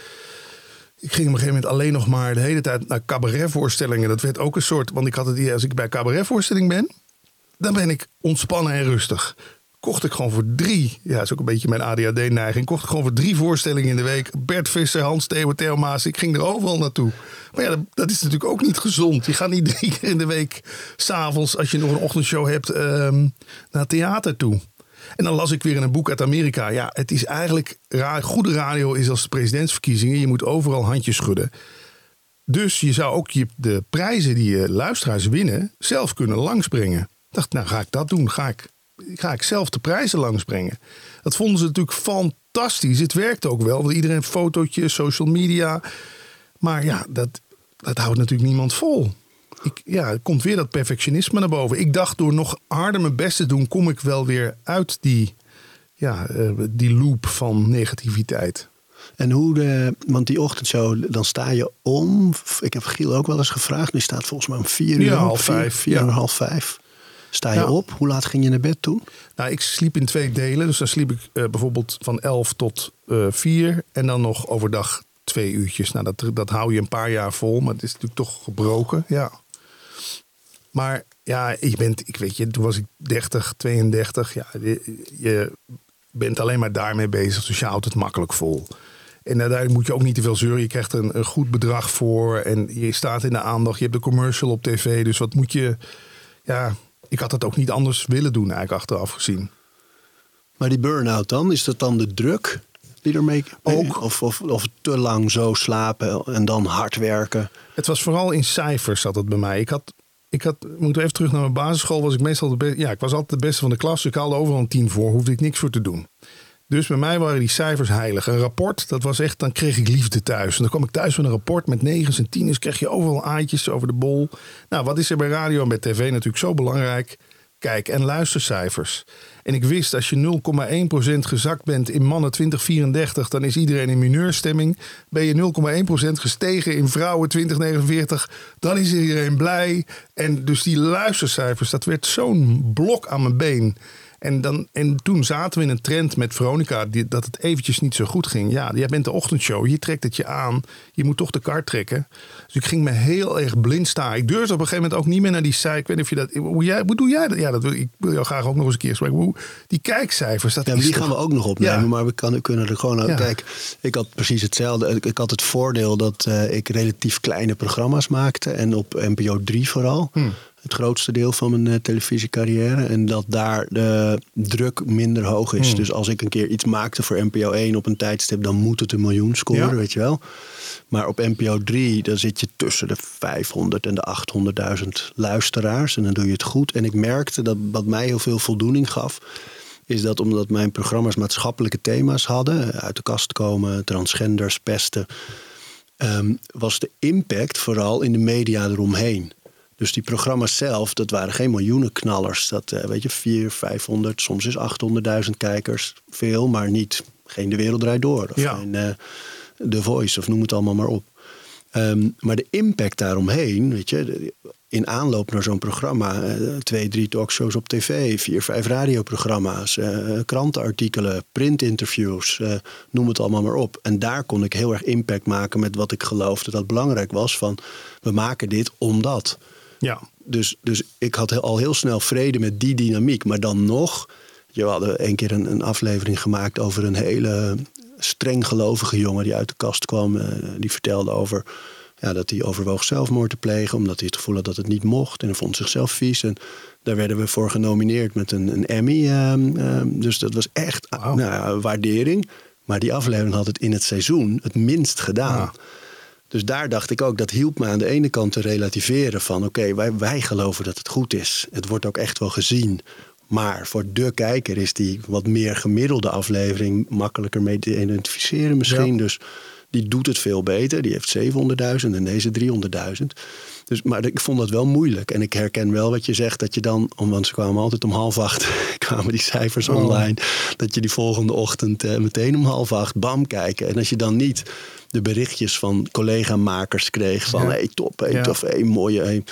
D: Ik ging op een gegeven moment alleen nog maar de hele tijd naar cabaretvoorstellingen. Dat werd ook een soort. Want ik had het idee, als ik bij cabaretvoorstelling ben. dan ben ik ontspannen en rustig. Kocht ik gewoon voor drie. Ja, is ook een beetje mijn ADHD-neiging. Kocht ik gewoon voor drie voorstellingen in de week. Bert Visser, Hans Theo, Theo. Ik ging er overal naartoe. Maar ja, dat, dat is natuurlijk ook niet gezond. Je gaat niet drie keer in de week. s'avonds, als je nog een ochtendshow hebt. ehm, naar theater toe. En dan las ik weer in een boek uit Amerika. Ja, het is eigenlijk. ra- Goede radio is als de presidentsverkiezingen. Je moet overal handjes schudden. Dus je zou ook de prijzen die je luisteraars winnen. zelf kunnen langsbrengen. Ik dacht, nou ga ik dat doen. Ga ik, ga ik zelf de prijzen langsbrengen. Dat vonden ze natuurlijk fantastisch. Het werkte ook wel. Want iedereen fotootjes, social media. Maar ja, dat, dat houdt natuurlijk niemand vol. Ik, ja, er komt weer dat perfectionisme naar boven. Ik dacht door nog harder mijn best te doen, kom ik wel weer uit die, ja, eh, die loop van negativiteit.
B: En hoe de, want die ochtendshow, dan sta je om. Ik heb Giel ook wel eens gevraagd. Die staat volgens mij om vier uur.
D: Ja, half
B: vier-
D: vijf,
B: Vier
D: ja.
B: uur, half vijf. Sta je
D: Ja.
B: op? Hoe laat ging je naar bed toen?
D: Nou, ik sliep in twee delen. Dus dan sliep ik eh, bijvoorbeeld van 11 tot eh 4. En dan nog overdag twee uurtjes. Nou, dat, dat hou je een paar jaar vol. Maar het is natuurlijk toch gebroken. Ja. Maar ja, je bent, ik weet je, toen was ik 30, 32. Ja, je, bent alleen maar daarmee bezig. Dus je houdt het makkelijk vol. En uiteindelijk moet je ook niet te veel zeuren. Je krijgt een, een goed bedrag voor. En je staat in de aandacht. Je hebt de commercial op tv. Dus wat moet je. Ja, ik had het ook niet anders willen doen, eigenlijk achteraf gezien.
B: Maar die burn-out dan, is dat dan de druk die ermee ook? Of, of, of te lang zo slapen en dan hard werken?
D: Het was vooral in cijfers zat het bij mij. Ik had, ik had, moet even terug naar mijn basisschool, was ik meestal de beste. Ja, ik was altijd de beste van de klas. Dus ik haalde overal een tien voor, hoefde ik niks voor te doen. Dus bij mij waren die cijfers heilig. Een rapport, dat was echt, dan kreeg ik liefde thuis. En dan kwam ik thuis met een rapport met negens en tieners. Kreeg je overal aantjes over de bol. Nou, wat is er bij radio en bij tv natuurlijk zo belangrijk? Kijk- en luistercijfers. En ik wist, als je 0,1% gezakt bent in mannen 2034, dan is iedereen in mineurstemming. Ben je 0,1% gestegen in vrouwen 2049, dan is iedereen blij. En dus die luistercijfers, dat werd zo'n blok aan mijn been. En, dan, en toen zaten we in een trend met Veronica die, dat het eventjes niet zo goed ging. Ja, jij bent de ochtendshow, je trekt het je aan. Je moet toch de kaart trekken. Dus ik ging me heel erg blind staan. Ik durfde op een gegeven moment ook niet meer naar die cijfers. Ik weet niet of je dat... Hoe, jij, hoe doe jij dat? Ja, dat wil, ik wil jou graag ook nog eens een keer spreken. Hoe, die kijkcijfers, dat
B: ja, die
D: toch-
B: gaan we ook nog opnemen.
D: Ja.
B: Maar we kan, kunnen er gewoon...
D: Ja.
B: Kijk, ik had precies hetzelfde. Ik, ik had het voordeel dat eh, ik relatief kleine programma's maakte. En op NPO 3 vooral.
D: Hmm.
B: Het grootste deel van mijn eh, televisiecarrière. En dat daar de druk minder hoog is.
D: Hmm.
B: Dus als ik een keer iets maakte voor NPO 1 op een tijdstip... dan moet het een miljoen scoren,
D: Ja.
B: weet je wel. Maar op NPO 3, dan zit je tussen de 500 en de 800.000 luisteraars. En dan doe je het goed. En ik merkte dat wat mij heel veel voldoening gaf is dat omdat mijn programma's maatschappelijke thema's hadden, uit de kast komen, transgenders, pesten, ehm, was de impact vooral in de media eromheen. Dus die programma's zelf, dat waren geen miljoenenknallers. Dat, eh, weet je, 400, 500, soms is 800.000 kijkers. Veel, maar niet. Geen De Wereld Draait Door. Of
D: Ja.
B: geen eh, The Voice, of noem het allemaal maar op. Ehm, maar de impact daaromheen, weet je, de- in aanloop naar zo'n programma, eh, twee, drie talkshows op tv, vier, vijf radioprogramma's, krantenartikelen, printinterviews, noem het allemaal maar op. En daar kon ik heel erg impact maken met wat ik geloofde dat belangrijk was. Van we maken dit omdat.
D: Ja,
B: Dus, dus ik had al heel snel vrede met die dynamiek. Maar dan nog, je, we hadden een keer een, een aflevering gemaakt over een hele streng gelovige jongen die uit de kast kwam. eh, die vertelde over ja, dat hij overwoog zelfmoord te plegen, omdat hij het gevoel had dat het niet mocht. En hij vond zichzelf vies. En daar werden we voor genomineerd met een, een Emmy. ehm, ehm, dus dat was echt nou, waardering. Maar die aflevering had het in het seizoen het minst gedaan. Dus daar dacht ik ook, dat hielp me aan de ene kant te relativeren van oké, wij, wij geloven dat het goed is. Het wordt ook echt wel gezien. Maar voor de kijker is die wat meer gemiddelde aflevering makkelijker mee te identificeren misschien.
D: Ja.
B: Dus die doet het veel beter. Die heeft 700.000 en deze 300.000. Dus, maar ik vond dat wel moeilijk. En ik herken wel wat je zegt, dat je dan, want ze kwamen altijd om half acht, kwamen die cijfers
D: Oh.
B: online. Dat je die volgende ochtend eh, meteen om half acht, bam, kijken. En als je dan niet de berichtjes van collega-makers kreeg van,
D: Ja.
B: hey, top, hey,
D: Ja.
B: tof, hey, mooie, hey.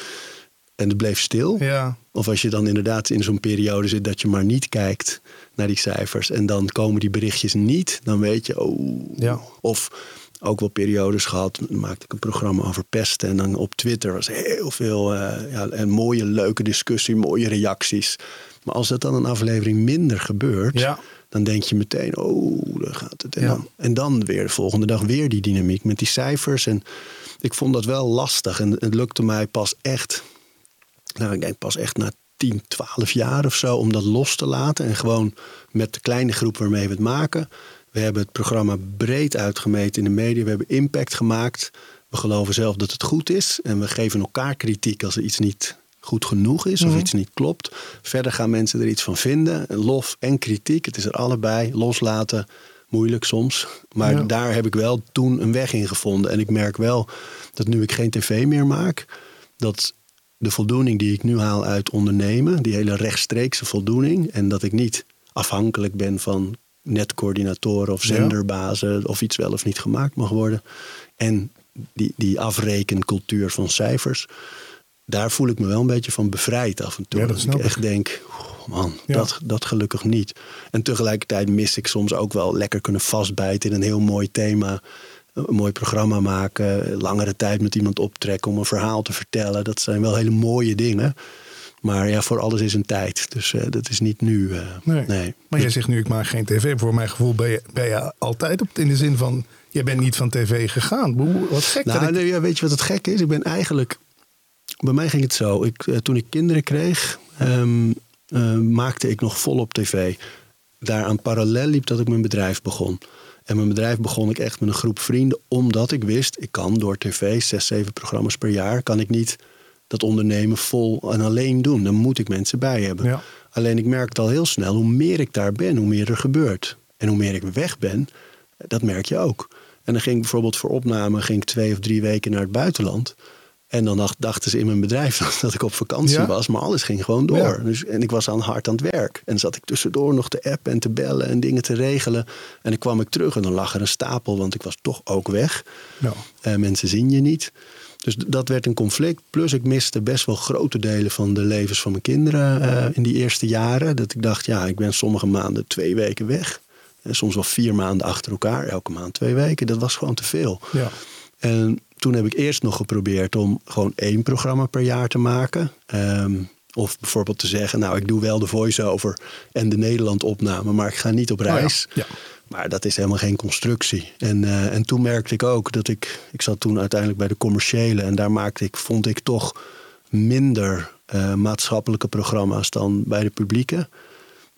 B: En het bleef stil.
D: ja.
B: Of als je dan inderdaad in zo'n periode zit dat je maar niet kijkt naar die cijfers. En dan komen die berichtjes niet. Dan weet je, oh.
D: Ja.
B: Of ook wel periodes gehad. Dan maakte ik een programma over pesten. En dan op Twitter was heel veel eh, ja, een mooie, leuke discussie, mooie reacties. Maar als dat dan een aflevering minder gebeurt.
D: Ja.
B: Dan denk je meteen, oh, daar gaat het. En,
D: Ja.
B: dan, en dan weer de volgende dag weer die dynamiek met die cijfers. En ik vond dat wel lastig. En het lukte mij pas echt nou, ik denk pas echt na 10, 12 jaar of zo om dat los te laten. En gewoon met de kleine groep waarmee we het maken. We hebben het programma breed uitgemeten in de media. We hebben impact gemaakt. We geloven zelf dat het goed is. En we geven elkaar kritiek als er iets niet goed genoeg is of iets niet klopt. Verder gaan mensen er iets van vinden. Lof en kritiek, het is er allebei. Loslaten, moeilijk soms. Maar
D: Ja.
B: daar heb ik wel toen een weg in gevonden. En ik merk wel dat nu ik geen tv meer maak... dat de voldoening die ik nu haal uit ondernemen, die hele rechtstreekse voldoening, en dat ik niet afhankelijk ben van netcoördinatoren of
D: Ja.
B: zenderbazen of iets wel of niet gemaakt mag worden. En die, die afrekencultuur van cijfers, daar voel ik me wel een beetje van bevrijd af en toe.
D: Ja, dat
B: ik echt denk, oh man,
D: Ja.
B: dat, dat gelukkig niet. En tegelijkertijd mis ik soms ook wel lekker kunnen vastbijten in een heel mooi thema. een mooi programma maken, langere tijd met iemand optrekken om een verhaal te vertellen. Dat zijn wel hele mooie dingen. Maar ja, voor alles is een tijd. Dus uh, dat is niet nu. Uh, nee. nee.
D: Maar jij zegt nu, ik maak geen tv. Voor mijn gevoel ben je, ben je altijd op, in de zin van, jij bent niet van tv gegaan. Wat gek.
B: Nou,
D: ik...
B: nee, ja, weet je wat het gek is? Ik ben eigenlijk, bij mij ging het zo. Ik, uh, toen ik kinderen kreeg, um, maakte ik nog vol op tv. Daaraan parallel liep dat ik mijn bedrijf begon. En mijn bedrijf begon ik echt met een groep vrienden, omdat ik wist, ik kan door tv, zes, zeven programma's per jaar, kan ik niet dat ondernemen vol en alleen doen. Dan moet ik mensen bij hebben. Ja. Alleen ik merkte al heel snel, hoe meer ik daar ben, hoe meer er gebeurt. En hoe meer ik weg ben, dat merk je ook. En dan ging ik bijvoorbeeld voor opname ging ik twee of drie weken naar het buitenland. En dan dachten ze in mijn bedrijf dat ik op vakantie was, maar alles ging gewoon door. Dus, en ik was aan hard aan het werk. En zat ik tussendoor nog te appen en te bellen en dingen te regelen. En dan kwam ik terug en dan lag er een stapel, want ik was toch ook weg. Ja. Uh, mensen zien je niet. Dus dat werd een conflict. Plus ik miste best wel grote delen van de levens van mijn kinderen uh, in die eerste jaren. Dat ik dacht, ja, ik ben sommige maanden twee weken weg. En soms wel vier maanden achter elkaar, elke maand twee weken. Dat was gewoon te veel. Ja. En toen heb ik eerst nog geprobeerd om gewoon één programma per jaar te maken. Um, of bijvoorbeeld te zeggen, nou, ik doe wel de voice-over en de Nederland-opname, maar ik ga niet op reis. Oh ja. Ja. Maar dat is helemaal geen constructie. En, uh, en toen merkte ik ook dat ik, ik zat toen uiteindelijk bij de commerciële en daar maakte ik, vond ik toch minder uh, maatschappelijke programma's dan bij de publieke.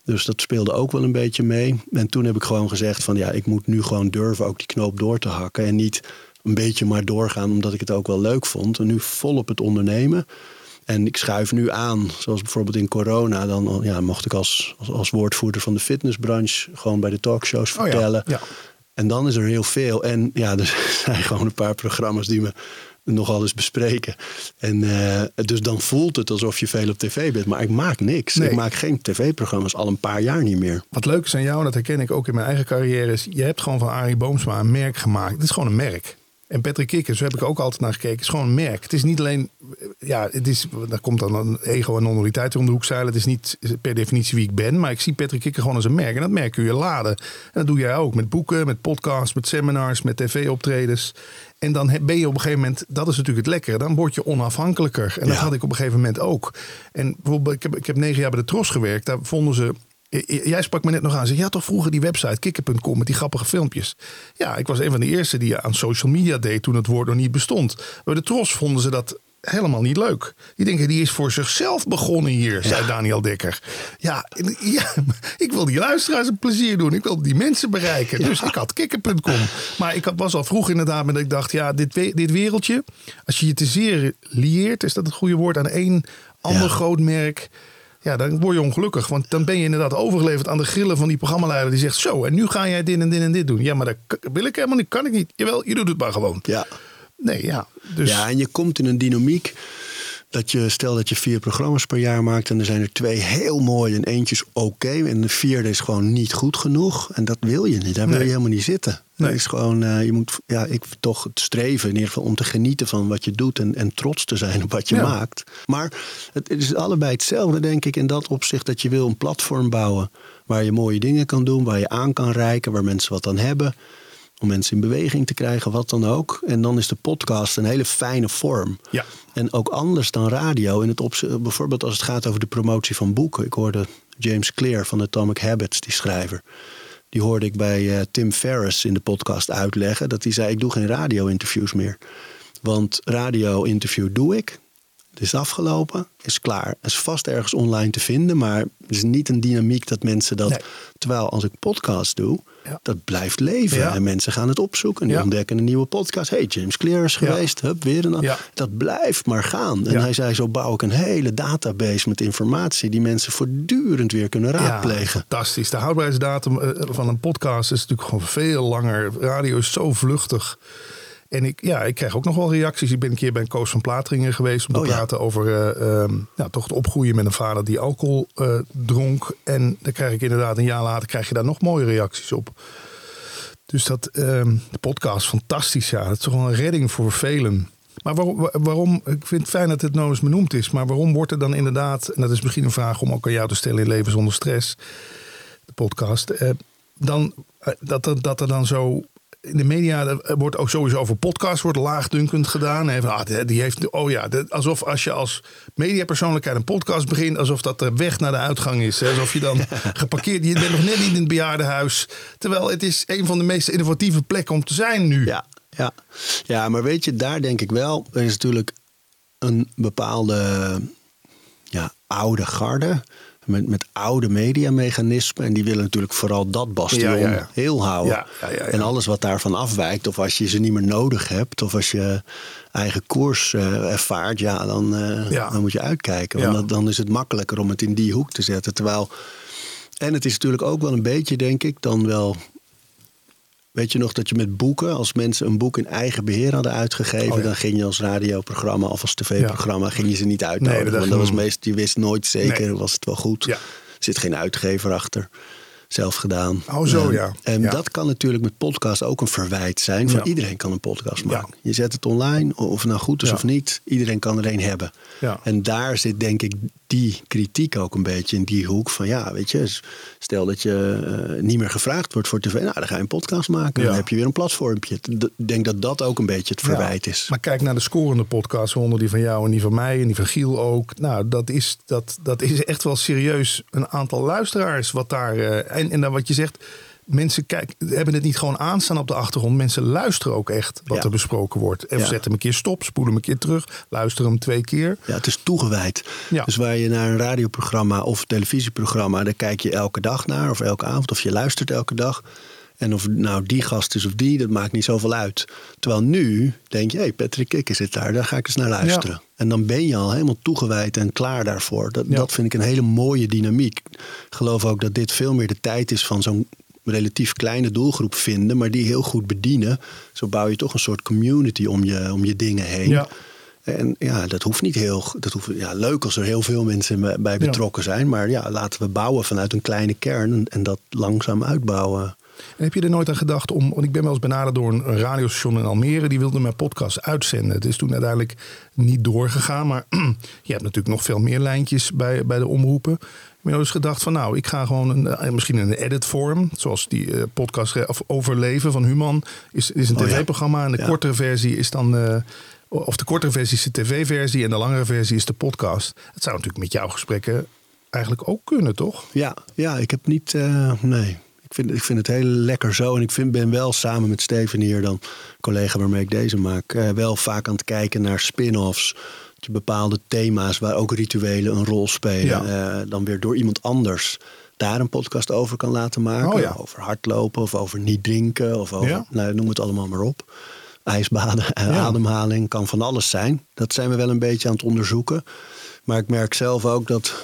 B: Dus dat speelde ook wel een beetje mee. En toen heb ik gewoon gezegd van ja, ik moet nu gewoon durven ook die knoop door te hakken. En niet een beetje maar doorgaan omdat ik het ook wel leuk vond. En nu vol op het ondernemen. En ik schuif nu aan, zoals bijvoorbeeld in corona, dan ja, mocht ik als, als, als woordvoerder van de fitnessbranche gewoon bij de talkshows vertellen. Oh ja, ja. En dan is er heel veel. En ja, er zijn gewoon een paar programma's die me nogal eens bespreken. En uh, dus dan voelt het alsof je veel op tv bent. Maar ik maak niks. Ik maak geen tv-programma's al een paar jaar niet meer.
D: Wat leuk is aan jou, en dat herken ik ook in mijn eigen carrière, is je hebt gewoon van Arie Boomsma een merk gemaakt. Het is gewoon een merk. En Patrick Kikkers, daar heb ik ook altijd naar gekeken, is gewoon een merk. Het is niet alleen, ja, het is, daar komt dan een ego en non-dualiteit om de hoek zeilen. Het is niet per definitie wie ik ben, maar ik zie Patrick Kikker gewoon als een merk. En dat merk kun je laden. En dat doe jij ook met boeken, met podcasts, met seminars, met tv-optredens. En dan ben je op een gegeven moment, dat is natuurlijk het lekkere, dan word je onafhankelijker. En dat had ik op een gegeven moment ook. En bijvoorbeeld, ik heb, ik heb negen jaar bij de Tros gewerkt. Daar vonden ze Jij sprak me net nog aan. Zeg, ja, toch vroeger die website kikker.com met die grappige filmpjes. Ja, ik was een van de eerste die aan social media deed toen het woord nog niet bestond. Bij de Tros vonden ze dat helemaal niet leuk. Die denken, die is voor zichzelf begonnen hier, zei Daniel Dekker. Ja, ja, ik wil die luisteraars een plezier doen. Ik wil die mensen bereiken. Dus ik had kikker.com. Maar ik was al vroeg inderdaad met dat ik dacht, ja, dit, dit wereldje, als je je te zeer lieert, is dat het goede woord, aan één ander groot merk ja, dan word je ongelukkig. Want dan ben je inderdaad overgeleverd aan de grillen van die programmaleider. Die zegt zo, en nu ga jij dit en dit en dit doen. Ja, maar dat wil ik helemaal niet. Kan ik niet. Jawel, je doet het maar gewoon.
B: Ja.
D: Nee, ja.
B: Dus... Ja, en je komt in een dynamiek dat je, stel dat je vier programma's per jaar maakt en er zijn er twee heel mooi en eentje is oké en de vierde is gewoon niet goed genoeg. En dat wil je niet, daar wil je helemaal niet zitten. Nee. is gewoon, uh, je moet, ja, ik toch het streven in ieder geval om te genieten van wat je doet en, en trots te zijn op wat je maakt. Maar het, het is allebei hetzelfde, denk ik, in dat opzicht dat je wil een platform bouwen waar je mooie dingen kan doen, waar je aan kan reiken, waar mensen wat aan hebben om mensen in beweging te krijgen, wat dan ook. En dan is de podcast een hele fijne vorm. Ja. En ook anders dan radio. In het bijvoorbeeld als het gaat over de promotie van boeken. Ik hoorde James Clear van Atomic Habits, die schrijver. Die hoorde ik bij uh, Tim Ferriss in de podcast uitleggen. Dat hij zei, ik doe geen radio-interviews meer. Want radio-interview doe ik. Het is afgelopen, is klaar. Het is vast ergens online te vinden, maar het is niet een dynamiek dat mensen dat. Terwijl als ik podcast doe, dat blijft leven. En mensen gaan het opzoeken. En die ontdekken een nieuwe podcast. Hey, James Clear is geweest. Hup, weer een. Dat blijft maar gaan. En hij zei: Zo bouw ik een hele database met informatie die mensen voortdurend weer kunnen raadplegen.
D: fantastisch. De houdbaarheidsdatum eh, van een podcast is natuurlijk gewoon veel langer. Radio is zo vluchtig. En ik, ja, ik krijg ook nog wel reacties. Ik ben een keer bij een Koos van Plateringen geweest om te oh, praten over uh, nou, toch het opgroeien met een vader die alcohol uh, dronk. En dan krijg ik inderdaad een jaar later krijg je daar nog mooie reacties op. Dus dat, uh, de podcast, fantastisch ja. Het is toch wel een redding voor velen. Maar waarom, waarom, ik vind het fijn dat het nou eens benoemd is, maar waarom wordt er dan inderdaad, en dat is misschien een vraag om ook aan jou te stellen in Leven zonder stress, de podcast, dan, dat, er, dat er dan zo in de media wordt ook sowieso over podcasts wordt laagdunkend gedaan. Even, ah, die heeft, oh ja, alsof als je als mediapersoonlijkheid een podcast begint, alsof dat de weg naar de uitgang is. Alsof je dan geparkeerd, je bent nog net niet in het bejaardenhuis. Terwijl het is een van de meest innovatieve plekken om te zijn nu.
B: Ja, ja. ja maar weet je, daar denk ik wel, er is natuurlijk een bepaalde ja, oude garde met, met oude mediamechanismen. En die willen natuurlijk vooral dat bastion heel houden. En alles wat daarvan afwijkt, of als je ze niet meer nodig hebt, of als je eigen koers uh, ervaart, ja, dan, uh, dan moet je uitkijken. Want dan, dan is het makkelijker om het in die hoek te zetten. Terwijl, en het is natuurlijk ook wel een beetje, denk ik, dan wel Weet je nog dat je met boeken, als mensen een boek in eigen beheer hadden uitgegeven, oh dan ging je als radioprogramma of als tv-programma, ging je ze niet uitnodigen. Nee, dat want dat was meest, je wist nooit zeker, was het wel goed. Er zit geen uitgever achter zelf gedaan.
D: Oh, zo ja.
B: En dat kan natuurlijk met podcast ook een verwijt zijn. Van iedereen kan een podcast maken. Je zet het online, of het nou goed is of niet. Iedereen kan er een hebben. En daar zit denk ik die kritiek ook een beetje in die hoek. Van ja, weet je, stel dat je uh, niet meer gevraagd wordt voor tv. Nou, dan ga je een podcast maken. Dan heb je weer een platformpje. Ik denk dat dat ook een beetje het verwijt is.
D: Maar kijk naar de scorende podcasts. Onder die van jou en die van mij en die van Giel ook. Nou, dat is, dat, dat is echt wel serieus een aantal luisteraars wat daar... Uh, en, en dan wat je zegt, mensen kijken, hebben het niet gewoon aanstaan op de achtergrond. Mensen luisteren ook echt wat er besproken wordt. En ja. zetten hem een keer stop, spoelen hem een keer terug, luisteren hem twee keer.
B: Ja, het is toegewijd. Ja. Dus waar je naar een radioprogramma of televisieprogramma, daar kijk je elke dag naar of elke avond of je luistert elke dag. En of nou die gast is of die, dat maakt niet zoveel uit. Terwijl nu denk je, hé, hey, Patrick Kikker zit daar, daar ga ik eens naar luisteren. En dan ben je al helemaal toegewijd en klaar daarvoor. Dat, dat vind ik een hele mooie dynamiek. Ik geloof ook dat dit veel meer de tijd is van zo'n relatief kleine doelgroep vinden, maar die heel goed bedienen. Zo bouw je toch een soort community om je, om je dingen heen. Ja. En ja, dat hoeft niet heel. Dat hoeft, ja, leuk als er heel veel mensen bij betrokken zijn. Maar ja, laten we bouwen vanuit een kleine kern en dat langzaam uitbouwen.
D: En heb je er nooit aan gedacht om, want ik ben wel eens benaderd door een radiostation in Almere, die wilde mijn podcast uitzenden. Het is toen uiteindelijk niet doorgegaan, maar je hebt natuurlijk nog veel meer lijntjes bij, bij de omroepen. Ik ben eens gedacht van nou, ik ga gewoon een, eh, misschien een edit vorm, zoals die uh, podcast of Overleven van Human is, is een oh tv-programma en de kortere versie is dan... Uh, of de kortere versie is de tv-versie en de langere versie is de podcast. Het zou natuurlijk met jouw gesprekken eigenlijk ook kunnen, toch?
B: Ja, ja ik heb niet. Uh, nee. Ik vind, ik vind het heel lekker zo. En ik vind, ben wel samen met Steven hier, dan collega waarmee ik deze maak, uh, wel vaak aan het kijken naar spin-offs. Je bepaalde thema's waar ook rituelen een rol spelen. Uh, dan weer door iemand anders daar een podcast over kan laten maken. Oh, over hardlopen of over niet drinken. Of over, nou, noem het allemaal maar op. IJsbaden en ademhaling kan van alles zijn. Dat zijn we wel een beetje aan het onderzoeken. Maar ik merk zelf ook dat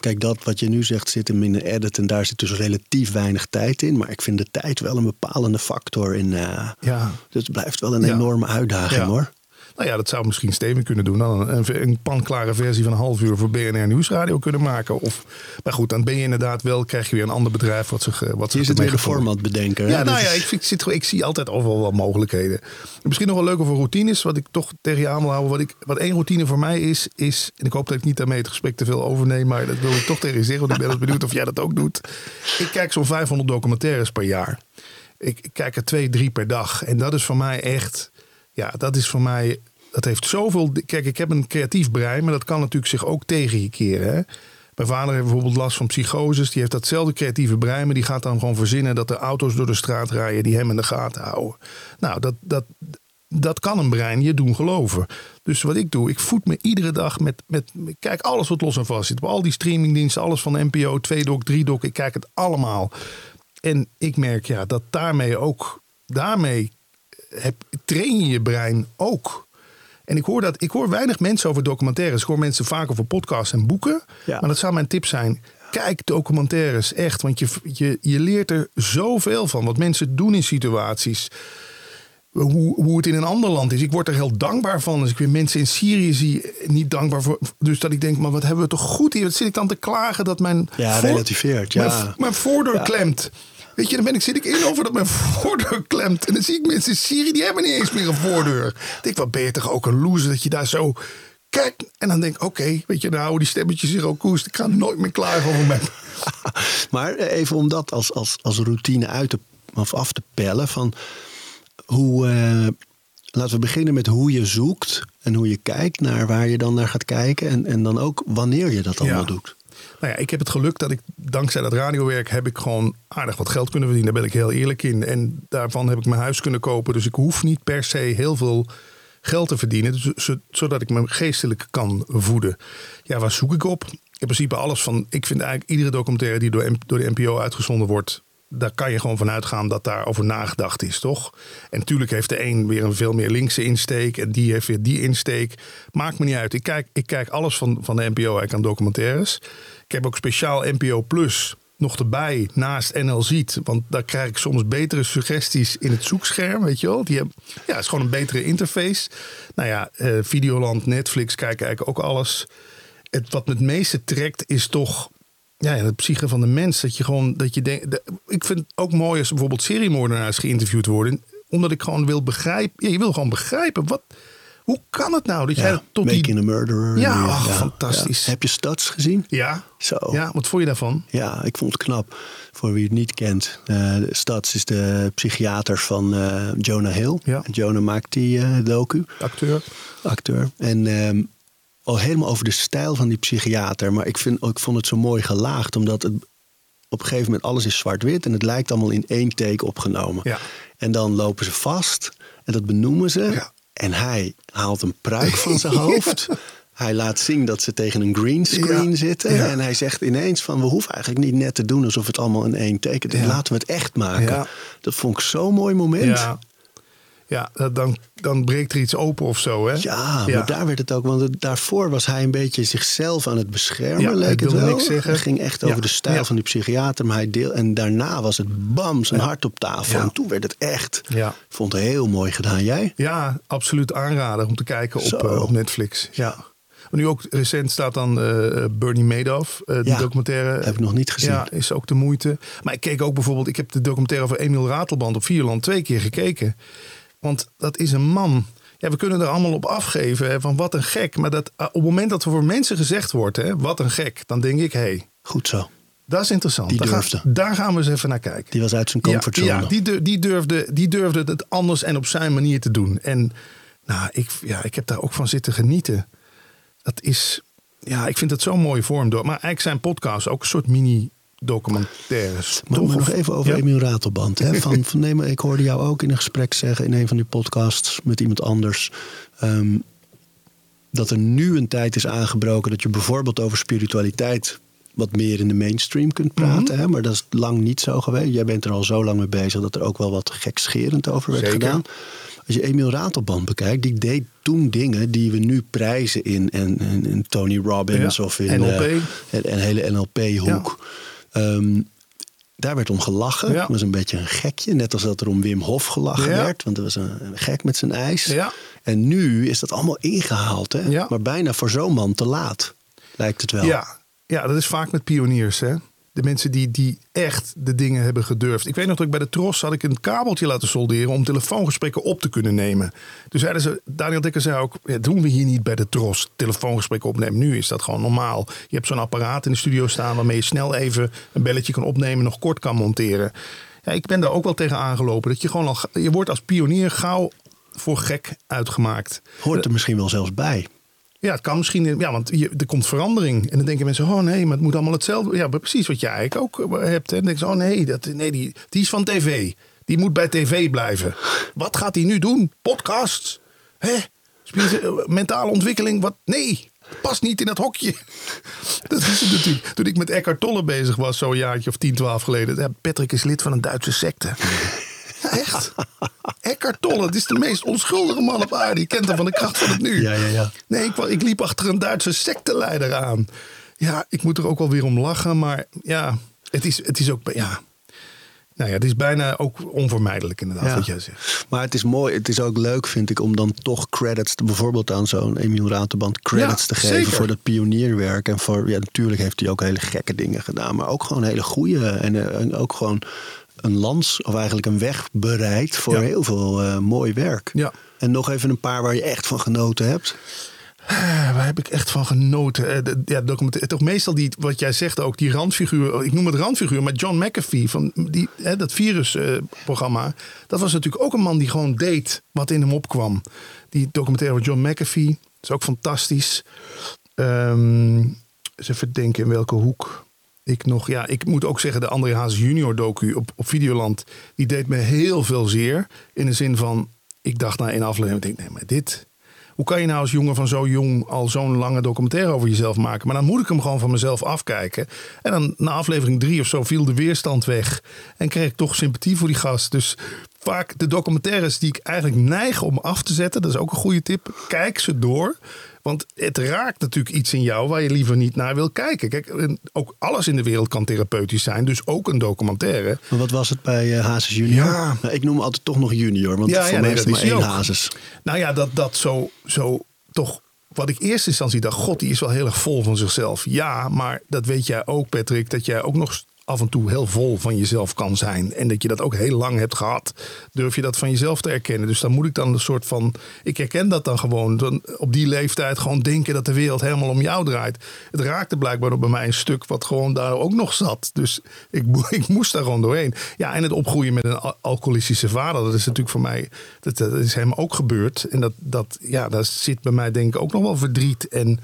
B: Kijk, dat wat je nu zegt zit hem in de edit en daar zit dus relatief weinig tijd in. Maar ik vind de tijd wel een bepalende factor in. Uh, ja. Dus het blijft wel een enorme uitdaging hoor.
D: Nou ja, dat zou misschien Steven kunnen doen. Dan een, een panklare versie van een half uur voor BNR Nieuwsradio kunnen maken. Of, maar goed, dan ben je inderdaad wel, krijg je weer een ander bedrijf wat zich. Wat
B: je zit weer de format bedenken.
D: Ja, nou ja, ik, ik, zit, ik zie altijd overal wat mogelijkheden. Misschien nog wel leuk over routines, wat ik toch tegen je aan wil houden. Wat, ik, wat één routine voor mij is, is, en ik hoop dat ik niet daarmee het gesprek te veel overneem, maar dat wil ik toch tegen je zeggen, want ik ben eens benieuwd of jij dat ook doet. Ik kijk zo'n 500 documentaires per jaar. Ik, ik kijk er twee, drie per dag. En dat is voor mij echt, ja, dat is voor mij dat heeft zoveel. Kijk, ik heb een creatief brein, maar dat kan natuurlijk zich ook tegen je keren. Hè? Mijn vader heeft bijvoorbeeld last van psychoses. Die heeft datzelfde creatieve brein, maar die gaat dan gewoon verzinnen dat er auto's door de straat rijden die hem in de gaten houden. Nou, dat, dat, dat kan een brein je doen geloven. Dus wat ik doe, ik voed me iedere dag met, met kijk alles wat los en vast zit. Op al die streamingdiensten, alles van NPO, 2doc, 3doc, ik kijk het allemaal. En ik merk ja, dat daarmee ook, daarmee train je je brein ook. En ik hoor, dat, ik hoor weinig mensen over documentaires. Ik hoor mensen vaak over podcasts en boeken. Maar dat zou mijn tip zijn. Kijk documentaires, echt. Want je, je, je leert er zoveel van. Wat mensen doen in situaties. Hoe, hoe het in een ander land is. Ik word er heel dankbaar van. Als ik weer mensen in Syrië zie, niet dankbaar voor. Dus dat ik denk, maar wat hebben we toch goed hier? Wat zit ik dan te klagen dat mijn.
B: Ja, relativeert. Ja.
D: Mijn, mijn voordeur klemt. Weet je, dan ben ik, zit ik in over dat mijn voordeur klemt. En dan zie ik mensen in Syrië, die hebben niet eens meer een voordeur. Ik denk, wat ben je toch ook een loser dat je daar zo... Kijk, en dan denk ik, oké, weet je, nou, die stemmetjes zich ook koest. Ik ga nooit meer klaar over mij.
B: maar even om dat als, als, als routine uit te, of af te pellen van... hoe, eh, laten we beginnen met hoe je zoekt en hoe je kijkt naar waar je dan naar gaat kijken. En, en dan ook wanneer je dat allemaal
D: Ja.
B: doet.
D: Nou ja, ik heb het geluk dat ik dankzij dat radiowerk heb ik gewoon aardig wat geld kunnen verdienen. Daar ben ik heel eerlijk in. En daarvan heb ik mijn huis kunnen kopen. Dus ik hoef niet per se heel veel geld te verdienen. Zo- zodat ik me geestelijk kan voeden. Ja, waar zoek ik op? In principe alles van. Ik vind eigenlijk iedere documentaire die door, door de NPO uitgezonden wordt. Daar kan je gewoon van uitgaan dat daarover nagedacht is, toch? En natuurlijk heeft de een weer een veel meer linkse insteek. En die heeft weer die insteek. Maakt me niet uit. Ik kijk, ik kijk alles van, van de NPO eigenlijk aan documentaires. Ik heb ook speciaal NPO Plus nog erbij naast NL Ziet. Want daar krijg ik soms betere suggesties in het zoekscherm. Weet je wel? Die hebben, ja, het is gewoon een betere interface. Nou ja, eh, Videoland, Netflix kijken eigenlijk ook alles. Het, wat me het meeste trekt is toch ja, de psyche van de mens. Dat je gewoon, dat je denkt. de- ik vind het ook mooi als bijvoorbeeld seriemoordenaars geïnterviewd worden. Omdat ik gewoon wil begrijpen. Ja, je wil gewoon begrijpen. Wat, hoe kan het nou dat jij
B: Ja,
D: tot
B: Making
D: die.
B: a Murderer.
D: Ja, fantastisch.
B: Heb je Stads gezien?
D: Ja,
B: Zo.
D: ja, wat vond je daarvan?
B: Ja, ik vond het knap. Voor wie het niet kent. eh Stads is de psychiater van eh, Jonah Hill. Jonah maakt die eh, docu,
D: Acteur.
B: acteur. En ehm, al helemaal over de stijl van die psychiater. Maar ik, vind, ik vond het zo mooi gelaagd. Omdat het op een gegeven moment alles is zwart-wit. En het lijkt allemaal in één take opgenomen.
D: Ja.
B: En dan lopen ze vast. En dat benoemen ze.
D: Ja.
B: En hij haalt een pruik van zijn hoofd. Hij laat zien dat ze tegen een greenscreen
D: Ja.
B: zitten. En hij zegt ineens van... we hoeven eigenlijk niet net te doen alsof het allemaal in één teken is. Laten we het echt maken. Dat vond ik zo'n mooi moment.
D: Ja, dan, dan breekt er iets open of zo, hè?
B: Ja, maar daar werd het ook. Want het- daarvoor was hij een beetje zichzelf aan het beschermen,
D: Ja,
B: leek
D: ik
B: het wel.
D: niks zeggen.
B: Het ging echt over de stijl van die psychiater. Maar hij deel, en daarna was het bam, zijn hart op tafel. En toen werd het echt.
D: Ja.
B: Vond het heel mooi gedaan. Jij?
D: Ja, absoluut aanrader om te kijken op, eh, op Netflix. Ja. Maar nu ook recent staat dan eh, Bernie Madoff, eh, die
B: Ja,
D: documentaire.
B: heb ik nog niet gezien.
D: Ja, is ook de moeite. Maar ik keek ook bijvoorbeeld, ik heb de documentaire over Emiel Ratelband op Vierland twee keer gekeken. Want dat is een man. Ja, we kunnen er allemaal op afgeven hè, van wat een gek. Maar dat, ah, op het moment dat er voor mensen gezegd wordt, hè, wat een gek, dan denk ik, hé, hey,
B: Goed zo.
D: dat is interessant.
B: Die
D: daar, gaan,
B: durfde.
D: daar gaan we eens even naar kijken.
B: Die was uit zijn comfortzone.
D: Ja, die, dur- die, durfde, die durfde het anders en op zijn manier te doen. En nou, ik, ja, ik heb daar ook van zitten genieten. Dat is, ja, ik vind het zo'n mooie vorm. Door. Maar eigenlijk zijn podcasts ook een soort mini-documentaires.
B: Maar,
D: toch?
B: nog even over
D: ja?
B: Emiel Ratelband. Hè? Van, van, nee, maar ik hoorde jou ook in een gesprek zeggen in een van die podcasts met iemand anders. ehm, dat er nu een tijd is aangebroken dat je bijvoorbeeld over spiritualiteit wat meer in de mainstream kunt praten.
D: Mhm.
B: hè? Maar dat is lang niet zo geweest. Jij bent er al zo lang mee bezig dat er ook wel wat gekscherend over werd
D: Zeker.
B: gedaan. Als je Emiel Ratelband bekijkt, die deed toen dingen die we nu prijzen in, en, en, in Tony Robbins
D: Ja,
B: of in
D: NLP.
B: eh, en, en hele NLP-hoek. Ehm, daar werd om gelachen.
D: Ja.
B: Dat was een beetje een gekje. Net als dat er om Wim Hof gelachen
D: Ja.
B: werd. Want er was een, een gek met zijn ijs.
D: Ja.
B: En nu is dat allemaal ingehaald. Hè? Maar bijna voor zo'n man te laat. Lijkt het wel.
D: Ja, ja, dat is vaak met pioniers. Hè? De mensen die, die echt de dingen hebben gedurfd. Ik weet nog dat ik bij de Tros had ik een kabeltje laten solderen om telefoongesprekken op te kunnen nemen. Toen zeiden ze, Daniel Dekker zei ook, ja, doen we hier niet bij de Tros telefoongesprekken opnemen. Nu is dat gewoon normaal. Je hebt zo'n apparaat in de studio staan waarmee je snel even een belletje kan opnemen, nog kort kan monteren. Ja, ik ben daar ook wel tegen aangelopen. Dat je gewoon al, je wordt als pionier gauw voor gek uitgemaakt.
B: Hoort er misschien wel zelfs bij.
D: Ja, het kan misschien. Ja, want je, er komt verandering. En dan denken mensen: oh nee, maar het moet allemaal hetzelfde. Ja, precies wat jij eigenlijk ook eh, hebt. Hè. Dan denken ze: oh nee, dat, nee die, die is van tv. Die moet bij tv blijven. Wat gaat hij nu doen? Podcasts? Hè? Eh, Mentale ontwikkeling? Wat? Nee, past niet in dat hokje. Dat is het natuurlijk. Toen ik met Eckhart Tolle bezig was, zo'n jaartje of 10, 12 geleden. Patrick is lid van een Duitse secte. Echt. Eckhart Tolle, het is de meest onschuldige man op aarde. Je kent hem van de kracht van het nu.
B: Ja, ja, ja.
D: Nee, ik, ik liep achter een Duitse secteleider aan. Ja, ik moet er ook wel weer om lachen. Maar ja, het is, het is ook... Ja, nou ja, het is bijna ook onvermijdelijk inderdaad
B: Ja.
D: wat jij zegt.
B: Maar het is mooi. Het is ook leuk, vind ik, om dan toch credits, te- bijvoorbeeld aan zo'n Emiel Ratelband, credits
D: Ja,
B: te geven
D: zeker.
B: voor dat pionierwerk. En voor, ja, natuurlijk heeft hij ook hele gekke dingen gedaan, maar ook gewoon hele goede. En, eh, en ook gewoon een lans, of eigenlijk een weg bereid voor
D: Ja.
B: heel veel eh, mooi werk.
D: Ja.
B: En nog even een paar waar je echt van genoten hebt.
D: Eh, Waar heb ik echt van genoten? Eh, de- Ja, documentaire. Toch meestal die, wat jij zegt ook, die randfiguur. Ik noem het randfiguur, maar John McAfee van die, hè, dat virusprogramma. dat was natuurlijk ook een man die gewoon deed wat in hem opkwam. Die documentaire van John McAfee is ook fantastisch. Ehm eens even denken in welke hoek ik nog. Ja, ik moet ook zeggen, de André Hazes junior docu op, op Videoland. Die deed me heel veel zeer. In de zin van, ik dacht na één aflevering, denk, nee, maar dit. Hoe kan je nou als jongen van zo jong al zo'n lange documentaire over jezelf maken? Maar dan moet ik hem gewoon van mezelf afkijken. En dan na aflevering drie of zo viel de weerstand weg. En kreeg ik toch sympathie voor die gast. Dus vaak de documentaires die ik eigenlijk neig om af te zetten. Dat is ook een goede tip. Kijk ze door. Want het raakt natuurlijk iets in jou waar je liever niet naar wil kijken. Kijk, ook alles in de wereld kan therapeutisch zijn. Dus ook een documentaire.
B: Maar wat was het bij eh, Hazes junior?
D: Ja.
B: Nou, ik noem hem altijd toch nog junior. Want
D: Ja,
B: voor
D: ja,
B: mij
D: nee,
B: is maar één
D: ook.
B: Hazes.
D: Nou ja, dat, dat zo, zo toch. Wat ik eerst instantie dacht, god, die is wel heel erg vol van zichzelf. Ja, maar dat weet jij ook, Patrick, dat jij ook nog af en toe heel vol van jezelf kan zijn. En dat je dat ook heel lang hebt gehad. Durf je dat van jezelf te erkennen. Dus dan moet ik dan een soort van. Ik herken dat dan gewoon. Dan op die leeftijd gewoon denken dat de wereld helemaal om jou draait. Het raakte blijkbaar bij mij een stuk wat gewoon daar ook nog zat. Dus ik, ik moest daar gewoon doorheen. Ja, en het opgroeien met een al- alcoholistische vader. Dat is natuurlijk voor mij. Dat, dat is hem ook gebeurd. En dat, dat, ja, daar zit bij mij denk ik ook nog wel verdriet. En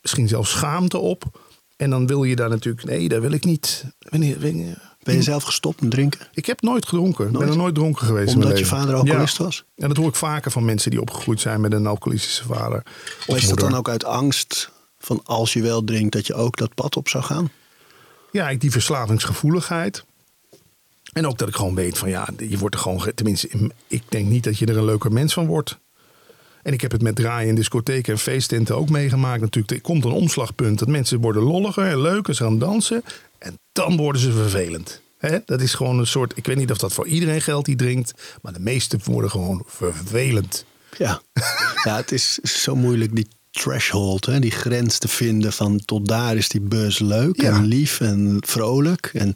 D: misschien zelfs schaamte op. En dan wil je daar natuurlijk. Nee, dat wil ik niet. Wanneer, wanneer-
B: Ben je zelf gestopt met drinken?
D: ik heb nooit gedronken. Ik ben er nooit dronken geweest.
B: Omdat je vader alcoholist
D: Ja.
B: was?
D: En dat hoor ik vaker van mensen die opgegroeid zijn met een alcoholistische vader. Of
B: is dat dan ook uit angst van als je wel drinkt dat je ook dat pad op zou gaan?
D: Ja, ik- die verslavingsgevoeligheid. En ook dat ik gewoon weet van ja, je wordt er gewoon. ge- Tenminste, ik denk niet dat je er een leuker mens van wordt. En ik heb het met draaien in discotheken en feesttenten ook meegemaakt. Natuurlijk, er komt een omslagpunt dat mensen worden lolliger en leuker, ze gaan dansen. En dan worden ze vervelend. Dat is gewoon een soort. Ik weet niet of dat voor iedereen geldt die drinkt. Maar de meesten worden gewoon vervelend.
B: Ja, ja het is zo moeilijk die threshold, hè, die grens te vinden van tot daar is die bus leuk
D: Ja.
B: en lief en vrolijk. En,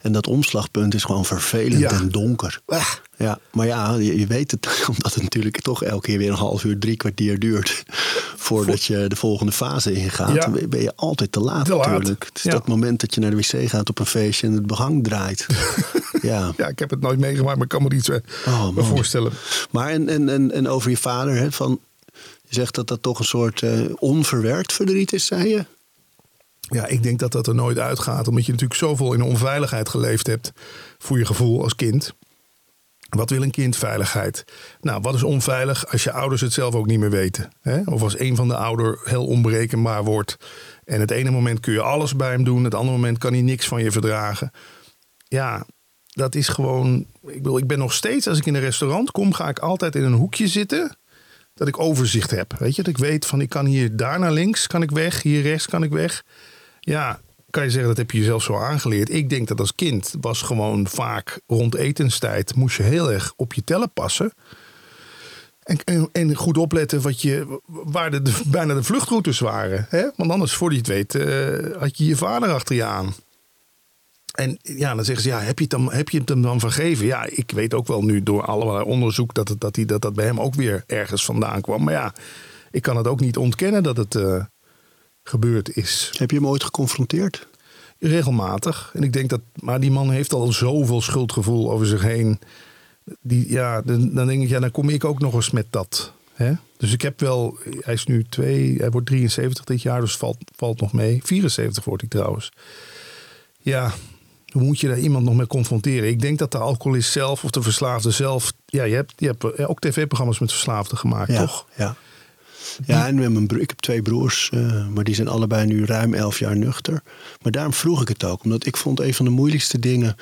B: en dat omslagpunt is gewoon vervelend
D: Ja.
B: en donker.
D: Ah.
B: Ja, maar ja, je, je weet het, omdat het natuurlijk toch elke keer weer een half uur, drie kwartier duurt voordat je de volgende fase ingaat.
D: Ja.
B: Dan ben je altijd te laat
D: Te laat.
B: natuurlijk. Het is
D: Ja.
B: dat moment dat je naar de wc gaat op een feestje en het behang draait. ja.
D: Ja, ik heb het nooit meegemaakt, maar ik kan me iets eh,
B: Oh,
D: me voorstellen.
B: Maar en, en, en, en over je vader, hè, van, zegt dat dat toch een soort eh, onverwerkt verdriet is, zei je?
D: Ja, ik denk dat dat er nooit uitgaat. Omdat je natuurlijk zoveel in onveiligheid geleefd hebt. Voor je gevoel als kind. Wat wil een kind? Veiligheid. Nou, wat is onveilig als je ouders het zelf ook niet meer weten? Hè? Of als een van de ouder heel onberekenbaar wordt. En het ene moment kun je alles bij hem doen. Het andere moment kan hij niks van je verdragen. Ja, dat is gewoon... Ik, bedoel, ik ben nog steeds, als ik in een restaurant kom... ga ik altijd in een hoekje zitten dat ik overzicht heb. Weet je, dat ik weet van ik kan hier daar naar links, kan ik weg, hier rechts kan ik weg. Ja, kan je zeggen dat heb je jezelf zo aangeleerd. Ik denk dat als kind was gewoon vaak rond etenstijd moest je heel erg op je tellen passen. En, en, goed opletten wat je, waar de, de- bijna de vluchtroutes waren. Hè? Want anders, voor je het weet, eh, had je je vader achter je aan. En ja, dan zeggen ze, ja, heb je, het dan, heb je het hem dan vergeven? Ja, ik weet ook wel nu door allerlei onderzoek dat het, dat, die, dat dat bij hem ook weer ergens vandaan kwam. Maar ja, ik kan het ook niet ontkennen dat het eh, gebeurd is.
B: Heb je hem ooit geconfronteerd?
D: Regelmatig. En ik denk dat, maar die man heeft al zoveel schuldgevoel over zich heen. Die, ja, dan, dan denk ik, ja, dan kom ik ook nog eens met dat. Hè? Dus ik heb wel, hij is nu twee, hij wordt 73 dit jaar, dus valt, valt nog mee. 74 wordt hij trouwens. Ja, hoe moet je daar iemand nog mee confronteren? Ik denk dat de alcoholist zelf of de verslaafde zelf. Ja, je hebt, je hebt eh, ook tv-programma's met verslaafden gemaakt,
B: Ja,
D: toch?
B: Ja. Ja, en met mijn broer, ik heb twee broers, eh, maar die zijn allebei nu ruim elf jaar nuchter. Maar daarom vroeg ik het ook, omdat ik vond een van de moeilijkste dingen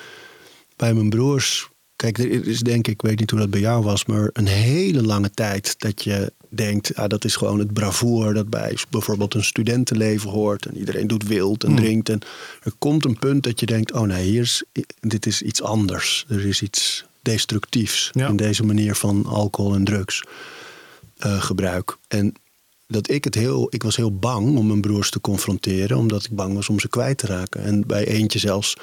B: bij mijn broers. Kijk, er is denk ik, ik weet niet hoe dat bij jou was, maar een hele lange tijd dat je denkt, ah, dat is gewoon het bravoer dat bij bijvoorbeeld een studentenleven hoort. En iedereen doet wild en drinkt. En er komt een punt dat je denkt, oh nee, hier is, dit is iets anders. Er is iets destructiefs
D: Ja.
B: in deze manier van alcohol en drugs eh, gebruik. En dat ik het heel, ik was heel bang om mijn broers te confronteren, omdat ik bang was om ze kwijt te raken. En bij eentje zelfs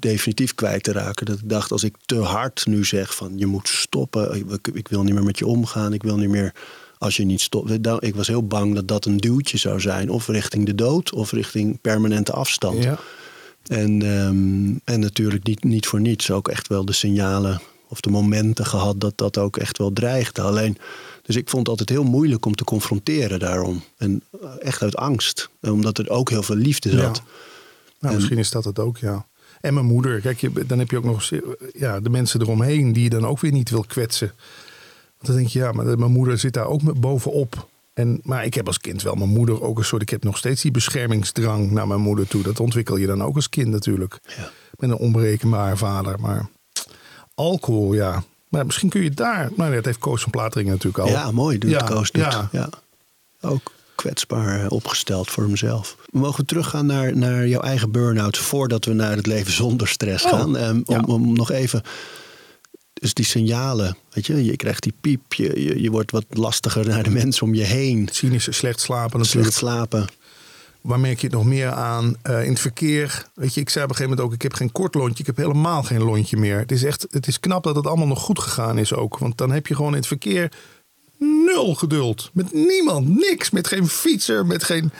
B: definitief kwijt te raken. Dat ik dacht, als ik te hard nu zeg van je moet stoppen, ik, ik wil niet meer met je omgaan, ik wil niet meer Als je niet stopt. dan- Ik was heel bang dat dat een duwtje zou zijn. Of richting de dood, of richting permanente afstand.
D: Ja.
B: En, ehm, en natuurlijk niet, niet voor niets ook echt wel de signalen of de momenten gehad dat dat ook echt wel dreigde. Alleen, dus ik vond het altijd heel moeilijk om te confronteren daarom. En eh, echt uit angst. Omdat er ook heel veel liefde zat.
D: Ja. Nou, misschien is dat het ook, ja. En mijn moeder. Kijk, je, dan heb je ook nog eens, ja, de mensen eromheen die je dan ook weer niet wil kwetsen. Want dan denk je, ja, maar de- mijn moeder zit daar ook met bovenop. En, maar ik heb als kind wel mijn moeder ook een soort... Ik heb nog steeds die beschermingsdrang naar mijn moeder toe. Dat ontwikkel je dan ook als kind natuurlijk.
B: Ja.
D: Met een onberekenbare vader. Maar alcohol, ja. Maar misschien kun je daar... Maar dat heeft Koos van Platering natuurlijk al.
B: Ja, mooi. Doet
D: Ja,
B: Koos doet.
D: ja.
B: Ja. Ook kwetsbaar eh, opgesteld voor hemzelf. We mogen teruggaan naar, naar jouw eigen burn-out voordat we naar het leven zonder stress
D: Oh,
B: gaan. Ehm, om,
D: ja.
B: om nog even. Dus die signalen, weet je, je krijgt die piep, je, je, je wordt wat lastiger naar de mensen om je heen.
D: Cynisch, slecht slapen
B: Slecht
D: natuurlijk.
B: slapen.
D: Waar merk je het nog meer aan? Eh, in het verkeer. Weet je, ik zei op een gegeven moment ook: ik heb geen kort lontje. Ik heb helemaal geen lontje meer. Het is echt, het is knap dat het allemaal nog goed gegaan is ook. Want dan heb je gewoon in het verkeer nul geduld. Met niemand, niks. Met geen fietser, met geen.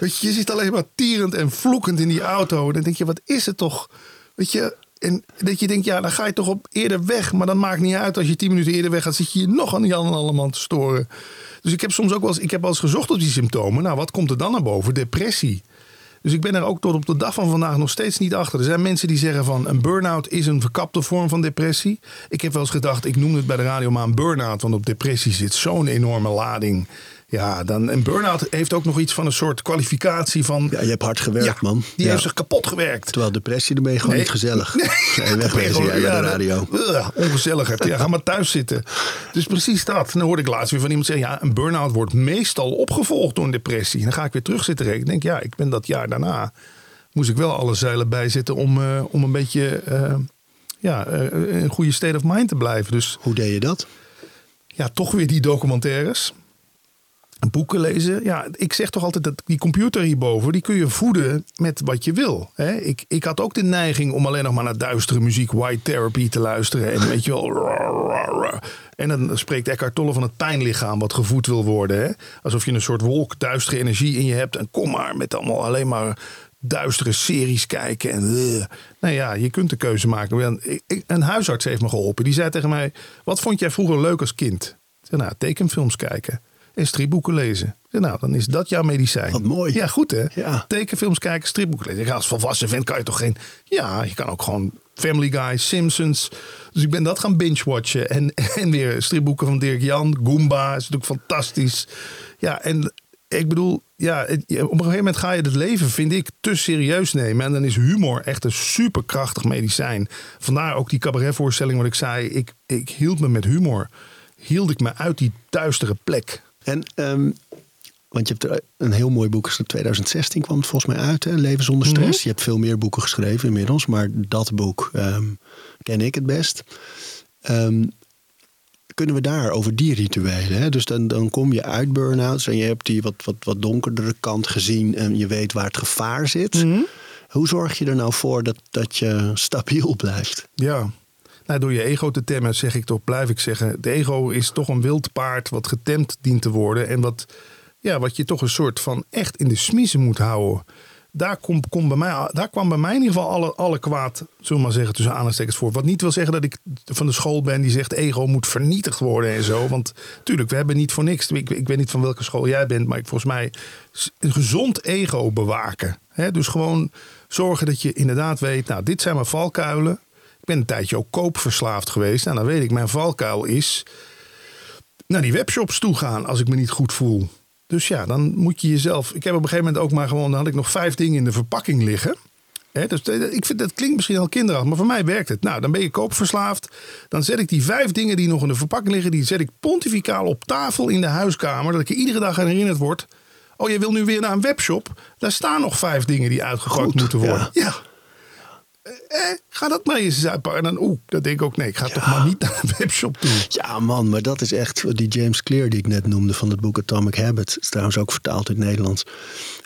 D: Weet je, je zit alleen maar tierend en vloekend in die auto. Dan denk je: wat is het toch? Weet je. En dat je denkt, ja, dan ga je toch op eerder weg. Maar dat maakt niet uit. Als je tien minuten eerder weg gaat, zit je je nog aan Jan en allemaal te storen. Dus ik heb soms ook wel eens, ik heb wel eens gezocht op die symptomen. Nou, wat komt er dan naar boven? Depressie. Dus ik ben er ook tot op de dag van vandaag nog steeds niet achter. Er zijn mensen die zeggen van een burn-out is een verkapte vorm van depressie. Ik heb wel eens gedacht, ik noem het bij de radio maar een burn-out. Want op depressie zit zo'n enorme lading. Ja, dan, een burn-out heeft ook nog iets van een soort kwalificatie van...
B: Ja, je hebt hard gewerkt,
D: Ja,
B: man.
D: Die
B: Ja.
D: heeft zich kapot gewerkt.
B: Terwijl depressie, dan ben je gewoon
D: Nee.
B: niet gezellig.
D: Nee.
B: Nee, wegwezen jij bij de radio.
D: Ja, ongezelligheid. Ja, ga maar thuis zitten. Dus precies dat. Dan hoorde ik laatst weer van iemand zeggen... ja, een burn-out wordt meestal opgevolgd door een depressie. En dan ga ik weer terug zitten rekenen. Ik denk, ja, ik ben dat jaar daarna... moest ik wel alle zeilen bijzetten om, eh, om een beetje... eh, ja, eh, in een goede state of mind te blijven. Dus
B: Hoe deed je dat?
D: ja, toch weer die documentaires. Boeken lezen. Ja, ik zeg toch altijd dat die computer hierboven, die kun je voeden met wat je wil. Hè? Ik, ik had ook de neiging om alleen nog maar naar duistere muziek, white therapy te luisteren. En weet je wel. En dan spreekt Eckhart Tolle van het pijnlichaam wat gevoed wil worden. Hè? Alsof je een soort wolk duistere energie in je hebt. En kom maar met allemaal alleen maar duistere series kijken. En, eh. nou ja, je kunt de keuze maken. Een huisarts heeft me geholpen. Die zei tegen mij, wat vond jij vroeger leuk als kind? Ik zei, nou, tekenfilms kijken. En stripboeken lezen. Ik nou, dan is dat jouw medicijn.
B: Wat mooi.
D: Ja, goed hè?
B: Ja.
D: Tekenfilms kijken, stripboeken lezen. Ja, als volwassen vent kan je toch geen... Ja, je kan ook gewoon Family Guy, Simpsons. Dus ik ben dat gaan binge-watchen. En, en weer stripboeken van Dirk Jan. Goomba is natuurlijk fantastisch. Ja, en ik bedoel... Ja, op een gegeven moment ga je het leven, vind ik, te serieus nemen. En dan is humor echt een superkrachtig medicijn. Vandaar ook die cabaretvoorstelling wat ik zei. Ik, ik hield me met humor. Hield ik me uit die duistere plek.
B: En, ehm, want je hebt er een heel mooi boek geschreven. 2016 kwam het volgens mij uit, hè? Leven zonder stress.
D: Mhm.
B: Je hebt veel meer boeken geschreven inmiddels. Maar dat boek ehm, ken ik het best. Ehm, kunnen we daar over die rituelen? Hè? Dus dan, dan kom je uit burn-outs en je hebt die wat, wat, wat donkerdere kant gezien. En je weet waar het gevaar zit.
D: Mhm.
B: Hoe zorg je er nou voor dat, dat je stabiel blijft?
D: Ja. Door je ego te temmen, zeg ik toch, blijf ik zeggen. De ego is toch een wild paard wat getemd dient te worden. En wat, ja, wat je toch een soort van echt in de smiezen moet houden. Daar, kom, kom bij mij, daar kwam bij mij in ieder geval alle, alle kwaad, zullen we maar zeggen, tussen aanhalingstekens voor. Wat niet wil zeggen dat ik van de school ben die zegt ego moet vernietigd worden en zo. Want tuurlijk, we hebben niet voor niks. Ik, ik weet niet van welke school jij bent, maar ik, volgens mij een gezond ego bewaken. Hè? Dus gewoon zorgen dat je inderdaad weet, nou, dit zijn mijn valkuilen. Ik ben een tijdje ook koopverslaafd geweest. Nou, dan weet ik, mijn valkuil is naar die webshops toe gaan als ik me niet goed voel. Dus ja, dan moet je jezelf. Ik heb op een gegeven moment ook maar gewoon. Dan had ik nog vijf dingen in de verpakking liggen. Dus dat- ik vind dat klinkt misschien al kinderachtig, maar voor mij werkt het. Nou, dan ben je koopverslaafd. Dan zet ik die vijf dingen die nog in de verpakking liggen, die zet ik pontificaal op tafel in de huiskamer, dat ik er iedere dag aan herinnerd word. Oh, je wil nu weer naar een webshop? Daar staan nog vijf dingen die uitgegooid moeten worden.
B: ja.
D: Ja. Eh, ga dat maar eens uitpakken. En dan, oeh, dat denk ik ook. Nee, ik ga toch maar niet naar een webshop toe.
B: Ja, man, maar dat is echt die James Clear die ik net noemde van het boek Atomic Habits. Is trouwens ook vertaald in het Nederlands.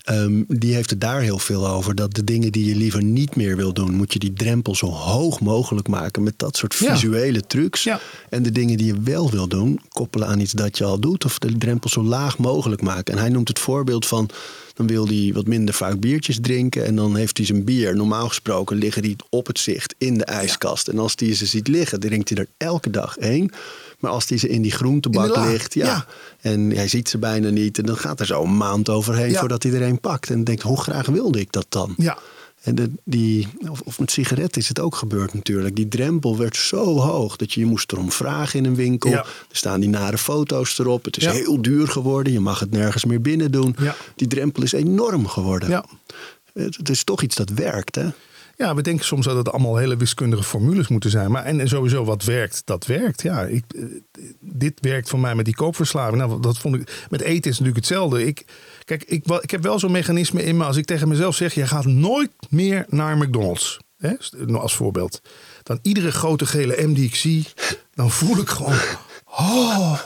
B: Ehm, die heeft het daar heel veel over. Dat de dingen die je liever niet meer wil doen, moet je die drempel zo hoog mogelijk maken met dat soort
D: Ja.
B: visuele trucs.
D: Ja.
B: En de dingen die je wel wil doen, koppelen aan iets dat je al doet. Of de drempel zo laag mogelijk maken. En hij noemt het voorbeeld van. Dan wil hij wat minder vaak biertjes drinken. En dan heeft hij zijn bier, normaal gesproken, liggen die op het zicht in de ijskast. En als hij ze ziet liggen, drinkt hij er elke dag één. Maar als hij ze in die groentebak
D: In
B: ligt, ja,
D: Ja.
B: En hij ziet ze bijna niet. En dan gaat er zo een maand overheen
D: Ja.
B: voordat hij er een pakt. En denkt, hoe graag wilde ik dat dan?
D: Ja.
B: En de, die, of, of met sigaretten is het ook gebeurd natuurlijk. Die drempel werd zo hoog dat je je moest erom vragen in een winkel.
D: Ja.
B: Er staan die nare foto's erop. Het is
D: Ja.
B: heel duur geworden. Je mag het nergens meer binnen doen.
D: Ja.
B: Die drempel is enorm geworden.
D: Ja.
B: Het, het is toch iets dat werkt, hè?
D: Ja, we denken soms dat het allemaal hele wiskundige formules moeten zijn. Maar en, en sowieso wat werkt, dat werkt. Ja, ik, eh, dit werkt voor mij met die koopverslaving. Nou, dat vond ik. Met eten is natuurlijk hetzelfde. Ik, kijk, ik, ik heb wel zo'n mechanisme in me. Als ik tegen mezelf zeg: je gaat nooit meer naar McDonald's. Hè, als voorbeeld. Dan iedere grote gele M die ik zie, dan voel ik gewoon. Oh,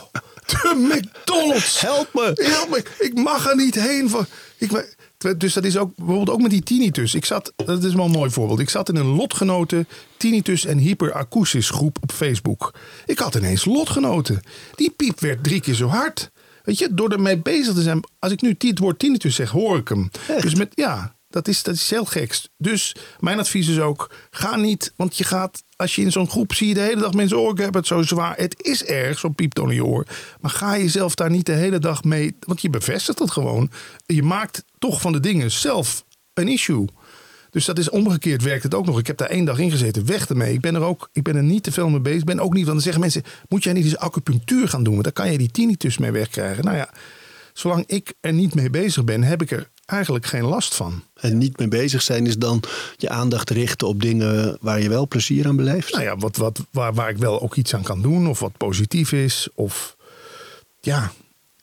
D: de McDonald's.
B: Help me!
D: Help me, ik mag er niet heen. Voor, ik, dus dat is ook bijvoorbeeld ook met die tinnitus. Ik zat, dat is wel een mooi voorbeeld. Ik zat in een lotgenoten tinnitus en hyperakoestis groep op Facebook. Ik had ineens lotgenoten. Die piep werd drie keer zo hard. Weet je, door ermee bezig te zijn. Als ik nu het woord tinnitus zeg, hoor ik hem. Dus met, ja, dat is, dat is heel gekst. Dus mijn advies is ook, ga niet, want je gaat, als je in zo'n groep zie je de hele dag mensen, oh ik heb het zo zwaar. Het is erg, zo'n pieptoon in je oor. Maar ga jezelf daar niet de hele dag mee, want je bevestigt het gewoon. Je maakt toch van de dingen zelf een issue. Dus dat is omgekeerd werkt het ook nog. Ik heb daar één dag in gezeten. Weg ermee. Ik ben er ook ik ben er niet te veel mee bezig. Ik ben ook niet, want dan zeggen mensen... moet jij niet eens acupunctuur gaan doen? Want dan kan je die tinnitus mee wegkrijgen. Nou ja, zolang ik er niet mee bezig ben... heb ik er eigenlijk geen last van.
B: En niet mee bezig zijn is dan je aandacht richten op dingen waar je wel plezier aan beleeft.
D: Nou ja, wat, wat, waar, waar ik wel ook iets aan kan doen. Of wat positief is. Of ja,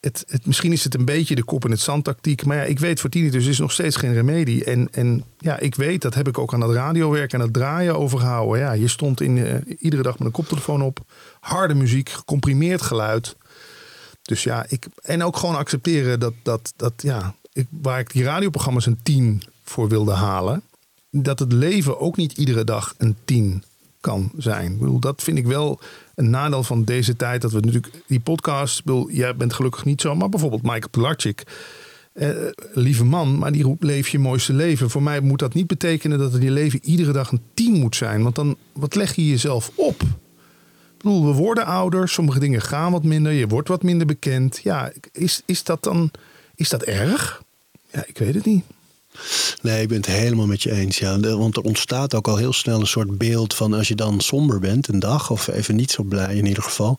D: het, het, misschien is het een beetje de kop in het zand tactiek. Maar ja, ik weet voor tinnitus is nog steeds geen remedie. En, en ja, ik weet, dat heb ik ook aan het radiowerk en het draaien overgehouden. Ja, je stond in, eh, iedere dag met een koptelefoon op. Harde muziek, gecomprimeerd geluid. Dus ja, ik, en ook gewoon accepteren dat, dat, dat ja, ik, waar ik die radioprogramma's een 10 voor wilde halen, dat het leven ook niet iedere dag een 10 kan zijn. Ik bedoel, dat vind ik wel een nadeel van deze tijd. Dat we natuurlijk die podcast, bedoel, jij bent gelukkig niet zo, maar bijvoorbeeld Michael Pilarczyk. Eh, lieve man, maar die roept leef je mooiste leven. Voor mij moet dat niet betekenen dat het je leven iedere dag een 10 moet zijn. Want dan, wat leg je jezelf op? Ik bedoel, we worden ouder, sommige dingen gaan wat minder, je wordt wat minder bekend. Ja, is, is dat dan is dat erg? Ja, ik weet het niet.
B: Nee, ik ben het helemaal met je eens. Ja. Want er ontstaat ook al heel snel een soort beeld van als je dan somber bent een dag, of even niet zo blij in ieder geval,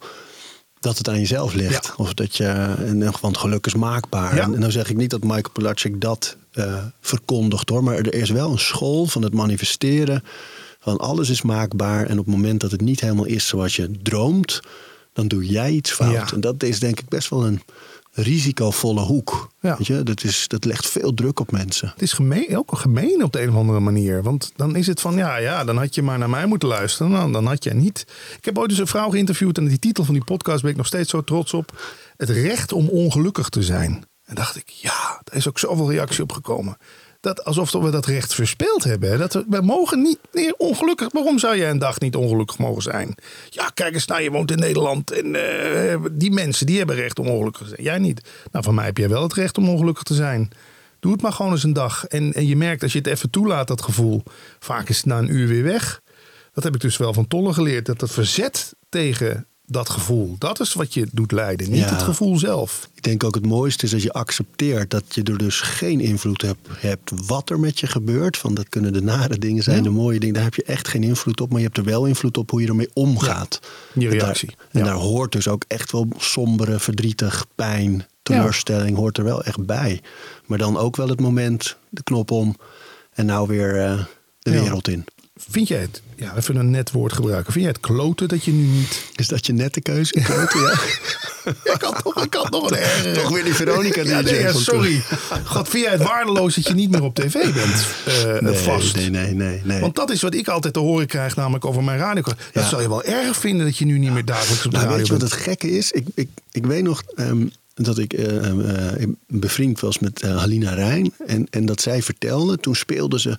B: dat het aan jezelf ligt.
D: Ja.
B: Of dat je, in ieder geval, geluk is maakbaar.
D: Ja.
B: En, en dan zeg ik niet dat Michael Pilarczyk dat eh, verkondigt hoor, maar er is wel een school van het manifesteren van alles is maakbaar. En op het moment dat het niet helemaal is zoals je droomt, dan doe jij iets fout.
D: Ja.
B: En dat is denk ik best wel een risicovolle hoek.
D: Ja.
B: Weet je? Dat, is, dat legt veel druk op mensen.
D: Het is gemeen, ook gemeen op de een of andere manier. Want dan is het van, ja, ja, dan had je maar naar mij moeten luisteren. Nou, dan had je niet. Ik heb ooit eens een vrouw geïnterviewd en die titel van die podcast ben ik nog steeds zo trots op. Het recht om ongelukkig te zijn. En dacht ik, ja, daar is ook zoveel reactie op gekomen. Dat, alsof we dat recht verspeeld hebben. Dat we, mogen niet meer ongelukkig. Waarom zou jij een dag niet ongelukkig mogen zijn? Ja, kijk eens naar, je woont in Nederland. En eh, die mensen, die hebben recht om ongelukkig te zijn. Jij niet. Nou, van mij heb jij wel het recht om ongelukkig te zijn. Doe het maar gewoon eens een dag. En, en je merkt als je het even toelaat, dat gevoel. Vaak is het na een uur weer weg. Dat heb ik dus wel van Tolle geleerd. Dat het verzet tegen dat gevoel. Dat is wat je doet leiden. Niet
B: Ja.
D: het gevoel zelf.
B: Ik denk ook het mooiste is dat je accepteert dat je er dus geen invloed hebt, hebt wat er met je gebeurt. Van dat kunnen de nare dingen zijn,
D: Ja.
B: de mooie dingen. Daar heb je echt geen invloed op. Maar je hebt er wel invloed op hoe je ermee omgaat.
D: je
B: En daar-
D: reactie.
B: En
D: Ja.
B: daar hoort dus ook echt wel sombere, verdrietig, pijn, teleurstelling hoort er wel echt bij. Maar dan ook wel het moment, de knop om en nou weer eh, de
D: Ja.
B: wereld in.
D: Vind jij het, ja, even een net woord gebruiken. Vind jij het kloten dat je nu niet...
B: Is dat je nette keuze? Klote, ja.
D: Ik had nog, ik had nog een.
B: Toch weer die Veronica
D: Ja,
B: DJ
D: nee, ja, sorry. God, vind jij het waardeloos dat je niet meer op tv bent eh,
B: Nee,
D: vast?
B: nee, nee, nee, nee.
D: Want dat is wat ik altijd te horen krijg, namelijk over mijn radio. Dat
B: Ja.
D: zou je wel erg vinden dat je nu niet meer dagelijks op de
B: Nou,
D: radio
B: weet je wat het gekke is? Ik, ik, ik weet nog, ehm, dat ik eh, eh, bevriend was met eh, Halina Rijn. En, en dat zij vertelde, toen speelden ze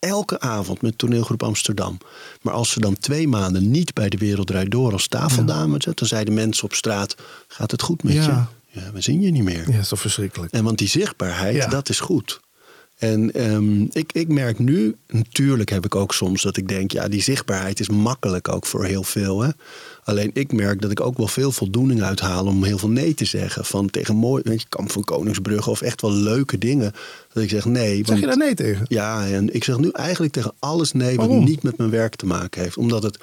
B: elke avond met toneelgroep Amsterdam. Maar als ze dan twee maanden niet bij de Wereld Draait Door als tafeldame zat... dan zeiden mensen op straat, gaat het goed met
D: Ja.
B: je? Ja, we zien je niet meer.
D: Ja, dat is toch verschrikkelijk.
B: En want die zichtbaarheid,
D: Ja.
B: dat is goed. En ehm, ik, ik merk nu, natuurlijk heb ik ook soms dat ik denk, ja, die zichtbaarheid is makkelijk ook voor heel veel. Hè? Alleen ik merk dat ik ook wel veel voldoening uithaal om heel veel nee te zeggen. Van tegen mooi, weet je, Kamp van Koningsbrugge of echt wel leuke dingen. Dat ik zeg nee.
D: Zeg je daar nee tegen?
B: ja, en ik zeg nu eigenlijk tegen alles nee wat
D: Waarom?
B: niet met mijn werk te maken heeft. Omdat het,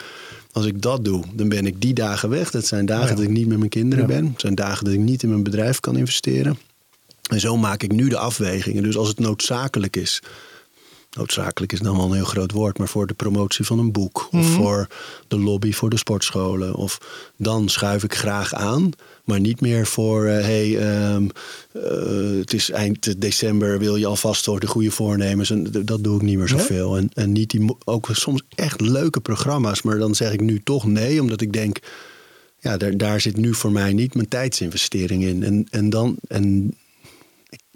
B: als ik dat doe, dan ben ik die dagen weg. Dat zijn dagen
D: Ja.
B: dat ik niet met mijn kinderen
D: Ja.
B: ben. Het zijn dagen dat ik niet in mijn bedrijf kan investeren. En zo maak ik nu de afwegingen. Dus als het noodzakelijk is. Noodzakelijk is dan wel een heel groot woord, maar voor de promotie van een boek. Of voor de lobby voor de sportscholen. Of dan schuif ik graag aan. Maar niet meer voor, eh, hey, ehm, eh, het is eind december, wil je alvast voor de goede voornemens. En dat doe ik niet meer zoveel. En, en niet die, ook soms echt leuke programma's. Maar dan zeg ik nu toch nee, omdat ik denk, ja, daar, daar zit nu voor mij niet mijn tijdsinvestering in. En, en dan, en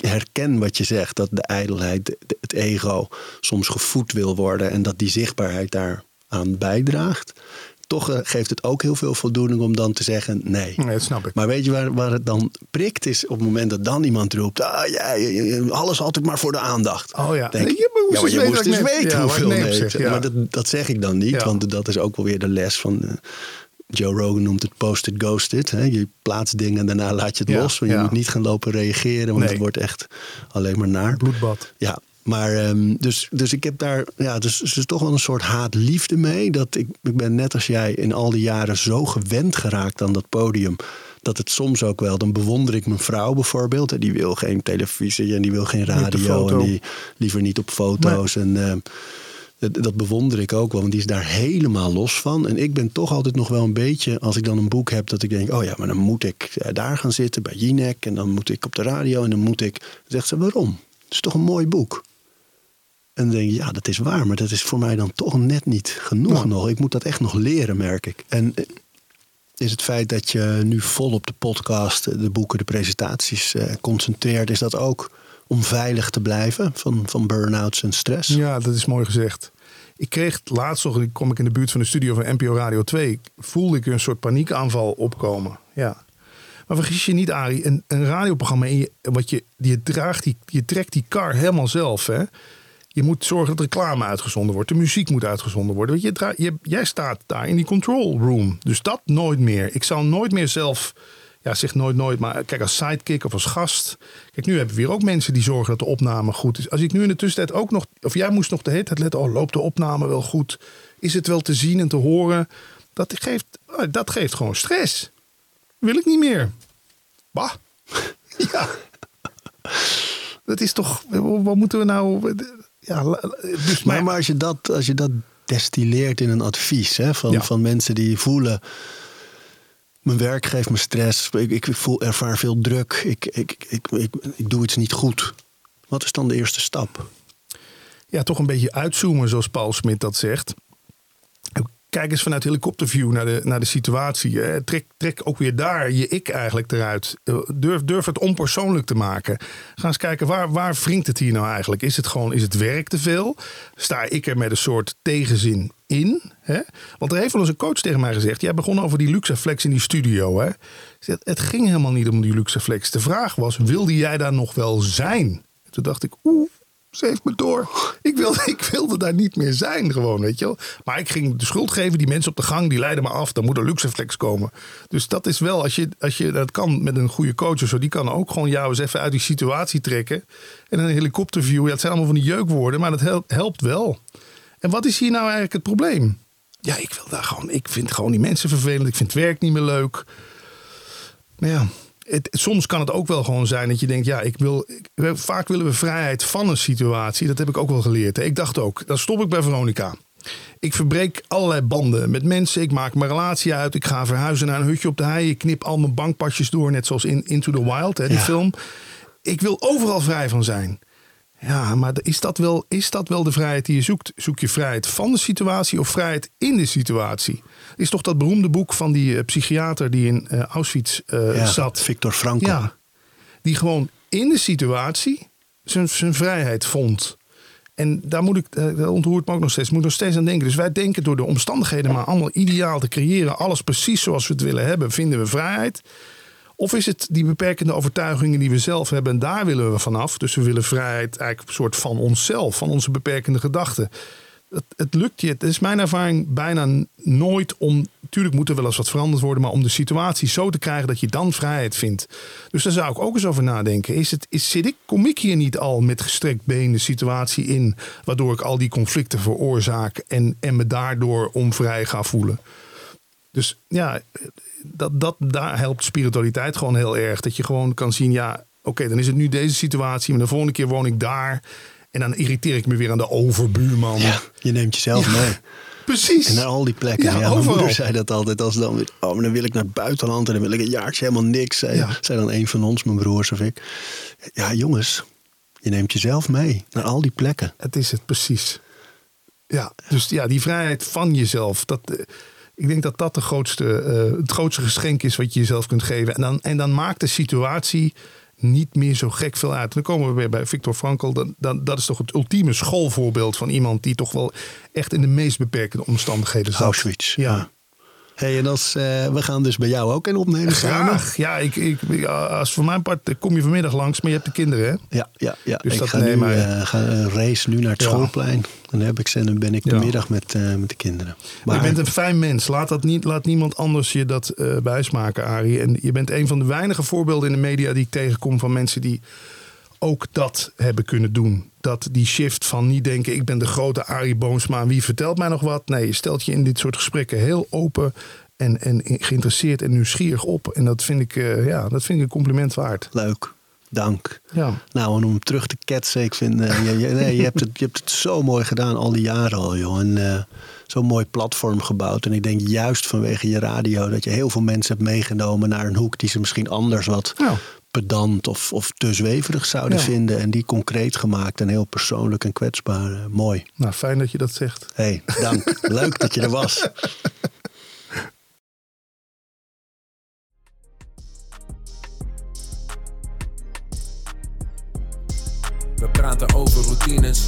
B: herken wat je zegt, dat de ijdelheid, de- de- het ego soms gevoed wil worden en dat die zichtbaarheid daaraan bijdraagt. Toch eh, geeft het ook heel veel voldoening om dan te zeggen nee.
D: Nee, dat snap ik.
B: Maar weet je waar, waar het dan prikt is op het moment dat dan iemand roept, ah, ja, alles altijd maar voor de aandacht.
D: Oh ja.
B: Denk,
D: Je moest
B: ja, je
D: weten
B: moest eens weten
D: ja,
B: hoeveel
D: nee ja.
B: Maar dat, dat zeg ik dan niet, want dat is ook wel weer de les van... Joe Rogan noemt het post-it ghosted. Hè? Je plaatst dingen en daarna laat je het
D: Ja,
B: los. Want je
D: ja.
B: moet niet gaan lopen reageren, want
D: Nee.
B: het wordt echt alleen maar naar.
D: Bloedbad.
B: Ja, maar ehm, dus, dus ik heb daar ja, dus, dus toch wel een soort haat-liefde mee. Dat ik, ik ben net als jij in al die jaren zo gewend geraakt aan dat podium. Dat het soms ook wel, dan bewonder ik mijn vrouw bijvoorbeeld. En die wil geen televisie en die wil geen radio. En die liever niet op foto's. En ehm, dat, dat bewonder ik ook wel, want die is daar helemaal los van. En ik ben toch altijd nog wel een beetje, als ik dan een boek heb, dat ik denk: oh ja, maar dan moet ik eh, daar gaan zitten bij Jinek. En dan moet ik op de radio. En dan moet ik. Dan zegt ze: waarom? Het is toch een mooi boek. En dan denk je, ja, dat is waar, maar dat is voor mij dan toch net niet genoeg
D: Ja.
B: nog. Ik moet dat echt nog leren, merk ik. En eh, is het feit dat je nu vol op de podcast, eh, de boeken, de presentaties concentreert, is dat ook om veilig te blijven van, van burn-outs en stress?
D: Ja, dat is mooi gezegd. Ik kreeg laatst nog, kom ik in de buurt van de studio van NPO Radio 2, voelde ik een soort paniekaanval opkomen. Ja. Maar vergis je niet, Arie, een, een radioprogramma, en je, wat je, je, draagt die, je trekt die kar helemaal zelf. Hè? Je moet zorgen dat reclame uitgezonden wordt, de muziek moet uitgezonden worden. Weet je, je, jij staat daar in die control room, dus dat nooit meer. Ik zou nooit meer zelf ja, zeg nooit nooit, maar kijk als sidekick of als gast. Kijk, nu hebben we weer ook mensen die zorgen dat de opname goed is. Als ik nu in de tussentijd ook nog, of jij moest nog de hele tijd letten, oh, loopt de opname wel goed? Is het wel te zien en te horen? Dat geeft, oh, dat geeft gewoon stress. Wil ik niet meer. Bah. ja. Dat is toch, wat moeten we nou, ja, dus
B: Maar, maar als, je dat, als je dat destilleert in een advies hè, van,
D: Ja.
B: van mensen die voelen. Mijn werk geeft me stress. Ik, ik voel, ervaar veel druk. Ik, ik, ik, ik, ik doe iets niet goed. Wat is dan de eerste stap?
D: ja, toch een beetje uitzoomen, zoals Paul Smit dat zegt. Kijk eens vanuit helikopterview naar de, naar de situatie. Trek, trek ook weer daar je ik eigenlijk eruit. Eh, Durf, durf het onpersoonlijk te maken. Ga eens kijken, waar, waar wringt het hier nou eigenlijk? Is het gewoon, is het werk te veel? Sta ik er met een soort tegenzin in? Hè? Want er heeft wel eens een coach tegen mij gezegd... jij begon over die Luxaflex in die studio. Hè? Het ging helemaal niet om die Luxaflex. De vraag was, wilde jij daar nog wel zijn? Toen dacht ik, oeh, ze heeft me door. Ik wilde, ik wilde daar niet meer zijn, gewoon, weet je wel. Maar ik ging de schuld geven. Die mensen op de gang, die leiden me af. Dan moet er Luxaflex komen. Dus dat is wel, als je, als je dat kan met een goede coach of zo... die kan ook gewoon jou eens even uit die situatie trekken. En een helikopterview, ja, het zijn allemaal van die jeukwoorden... maar dat hel- helpt wel. En wat is hier nou eigenlijk het probleem? Ja, ik wil daar gewoon... Ik vind gewoon die mensen vervelend. Ik vind het werk niet meer leuk. Maar ja, het, soms kan het ook wel gewoon zijn dat je denkt, ja, ik wil. Ik, vaak willen we vrijheid van een situatie. Dat heb ik ook wel geleerd. Ik dacht ook, dan stop ik bij Veronica. Ik verbreek allerlei banden met mensen. Ik maak mijn relatie uit. Ik ga verhuizen naar een hutje op de hei. Ik knip al mijn bankpasjes door, net zoals in Into the Wild, hè, die
B: Ja.
D: film. Ik wil overal vrij van zijn. Ja, maar is dat, wel, is dat wel de vrijheid die je zoekt? Zoek je vrijheid van de situatie of vrijheid in de situatie? Is toch dat beroemde boek van die uh, psychiater die in uh, Auschwitz uh,
B: ja,
D: zat?
B: Victor Frankl.
D: Ja, die gewoon in de situatie zijn, zijn vrijheid vond. En daar moet ik, dat ontroert me ook nog steeds, moet nog steeds aan denken. Dus wij denken door de omstandigheden maar allemaal ideaal te creëren, alles precies zoals we het willen hebben, vinden we vrijheid. Of is het die beperkende overtuigingen die we zelf hebben en daar willen we vanaf? Dus we willen vrijheid eigenlijk een soort van onszelf, van onze beperkende gedachten. Het, het lukt je, het is mijn ervaring bijna nooit om. Natuurlijk moet er wel eens wat veranderd worden, maar om de situatie zo te krijgen dat je dan vrijheid vindt. Dus daar zou ik ook eens over nadenken. Is het, is, zit ik, kom ik hier niet al met gestrekt been de situatie in, waardoor ik al die conflicten veroorzaak en, en me daardoor onvrij ga voelen? Dus ja, dat, dat, daar helpt spiritualiteit gewoon heel erg. Dat je gewoon kan zien, ja, oké, dan is het nu deze situatie, maar de volgende keer woon ik daar. En dan irriteer ik me weer aan de overbuurman.
B: Ja, je neemt jezelf mee.
D: Precies.
B: En naar al die plekken. Ja,
D: Ja,
B: mijn
D: overal.
B: moeder zei dat altijd. Als dan, oh, maar dan wil ik naar het buitenland en dan wil ik een jaartje helemaal niks. Zei,
D: Ja.
B: zei dan een van ons, mijn broers of ik. Ja, jongens, je neemt jezelf mee naar al die plekken.
D: Het is het precies. Ja, dus ja, die vrijheid van jezelf. Dat, eh, ik denk dat dat de grootste, eh, het grootste geschenk is wat je jezelf kunt geven. En dan, en dan maakt de situatie niet meer zo gek veel uit. Dan komen we weer bij Victor Frankl. Dan, dan, dat is toch het ultieme schoolvoorbeeld van iemand die toch wel echt in de meest beperkende omstandigheden zat.
B: Auschwitz.
D: Ja.
B: Hey, en als, eh, we gaan dus bij jou ook in opnemen.
D: Graag. Ja, ik, ik, ja, als voor mijn part eh, kom je vanmiddag langs, maar je hebt de kinderen, hè?
B: Ja, ja, ja.
D: Dus
B: ik
D: dat
B: ga nu
D: maar-
B: eh, ga een race nu naar het
D: Ja.
B: schoolplein. Dan heb ik ze en dan ben ik de
D: Ja.
B: middag met, met de kinderen.
D: Maar je bent een fijn mens. Laat, dat niet, laat niemand anders je dat wijsmaken, Arie. En je bent een van de weinige voorbeelden in de media die ik tegenkom van mensen die ook dat hebben kunnen doen. Dat die shift van niet denken, ik ben de grote Arie Boomsma, wie vertelt mij nog wat? Nee, je stelt je in dit soort gesprekken heel open en, en geïnteresseerd en nieuwsgierig op. En dat vind ik, eh, ja, dat vind ik een compliment waard.
B: Leuk. Dank.
D: Ja.
B: Nou, en om terug te ketsen, ik vind, eh, je, je- nee, je, hebt het, je hebt het zo mooi gedaan al die jaren al, joh. En eh, zo'n mooi platform gebouwd. En ik denk juist vanwege je radio dat je heel veel mensen hebt meegenomen naar een hoek die ze misschien anders wat. Pedant of, of te zweverig zouden
D: Ja.
B: vinden. En die concreet gemaakt en heel persoonlijk en kwetsbaar. Eh, mooi.
D: Nou, fijn dat je dat zegt.
B: hey, dank. Leuk dat je er was.
C: We praten over routines.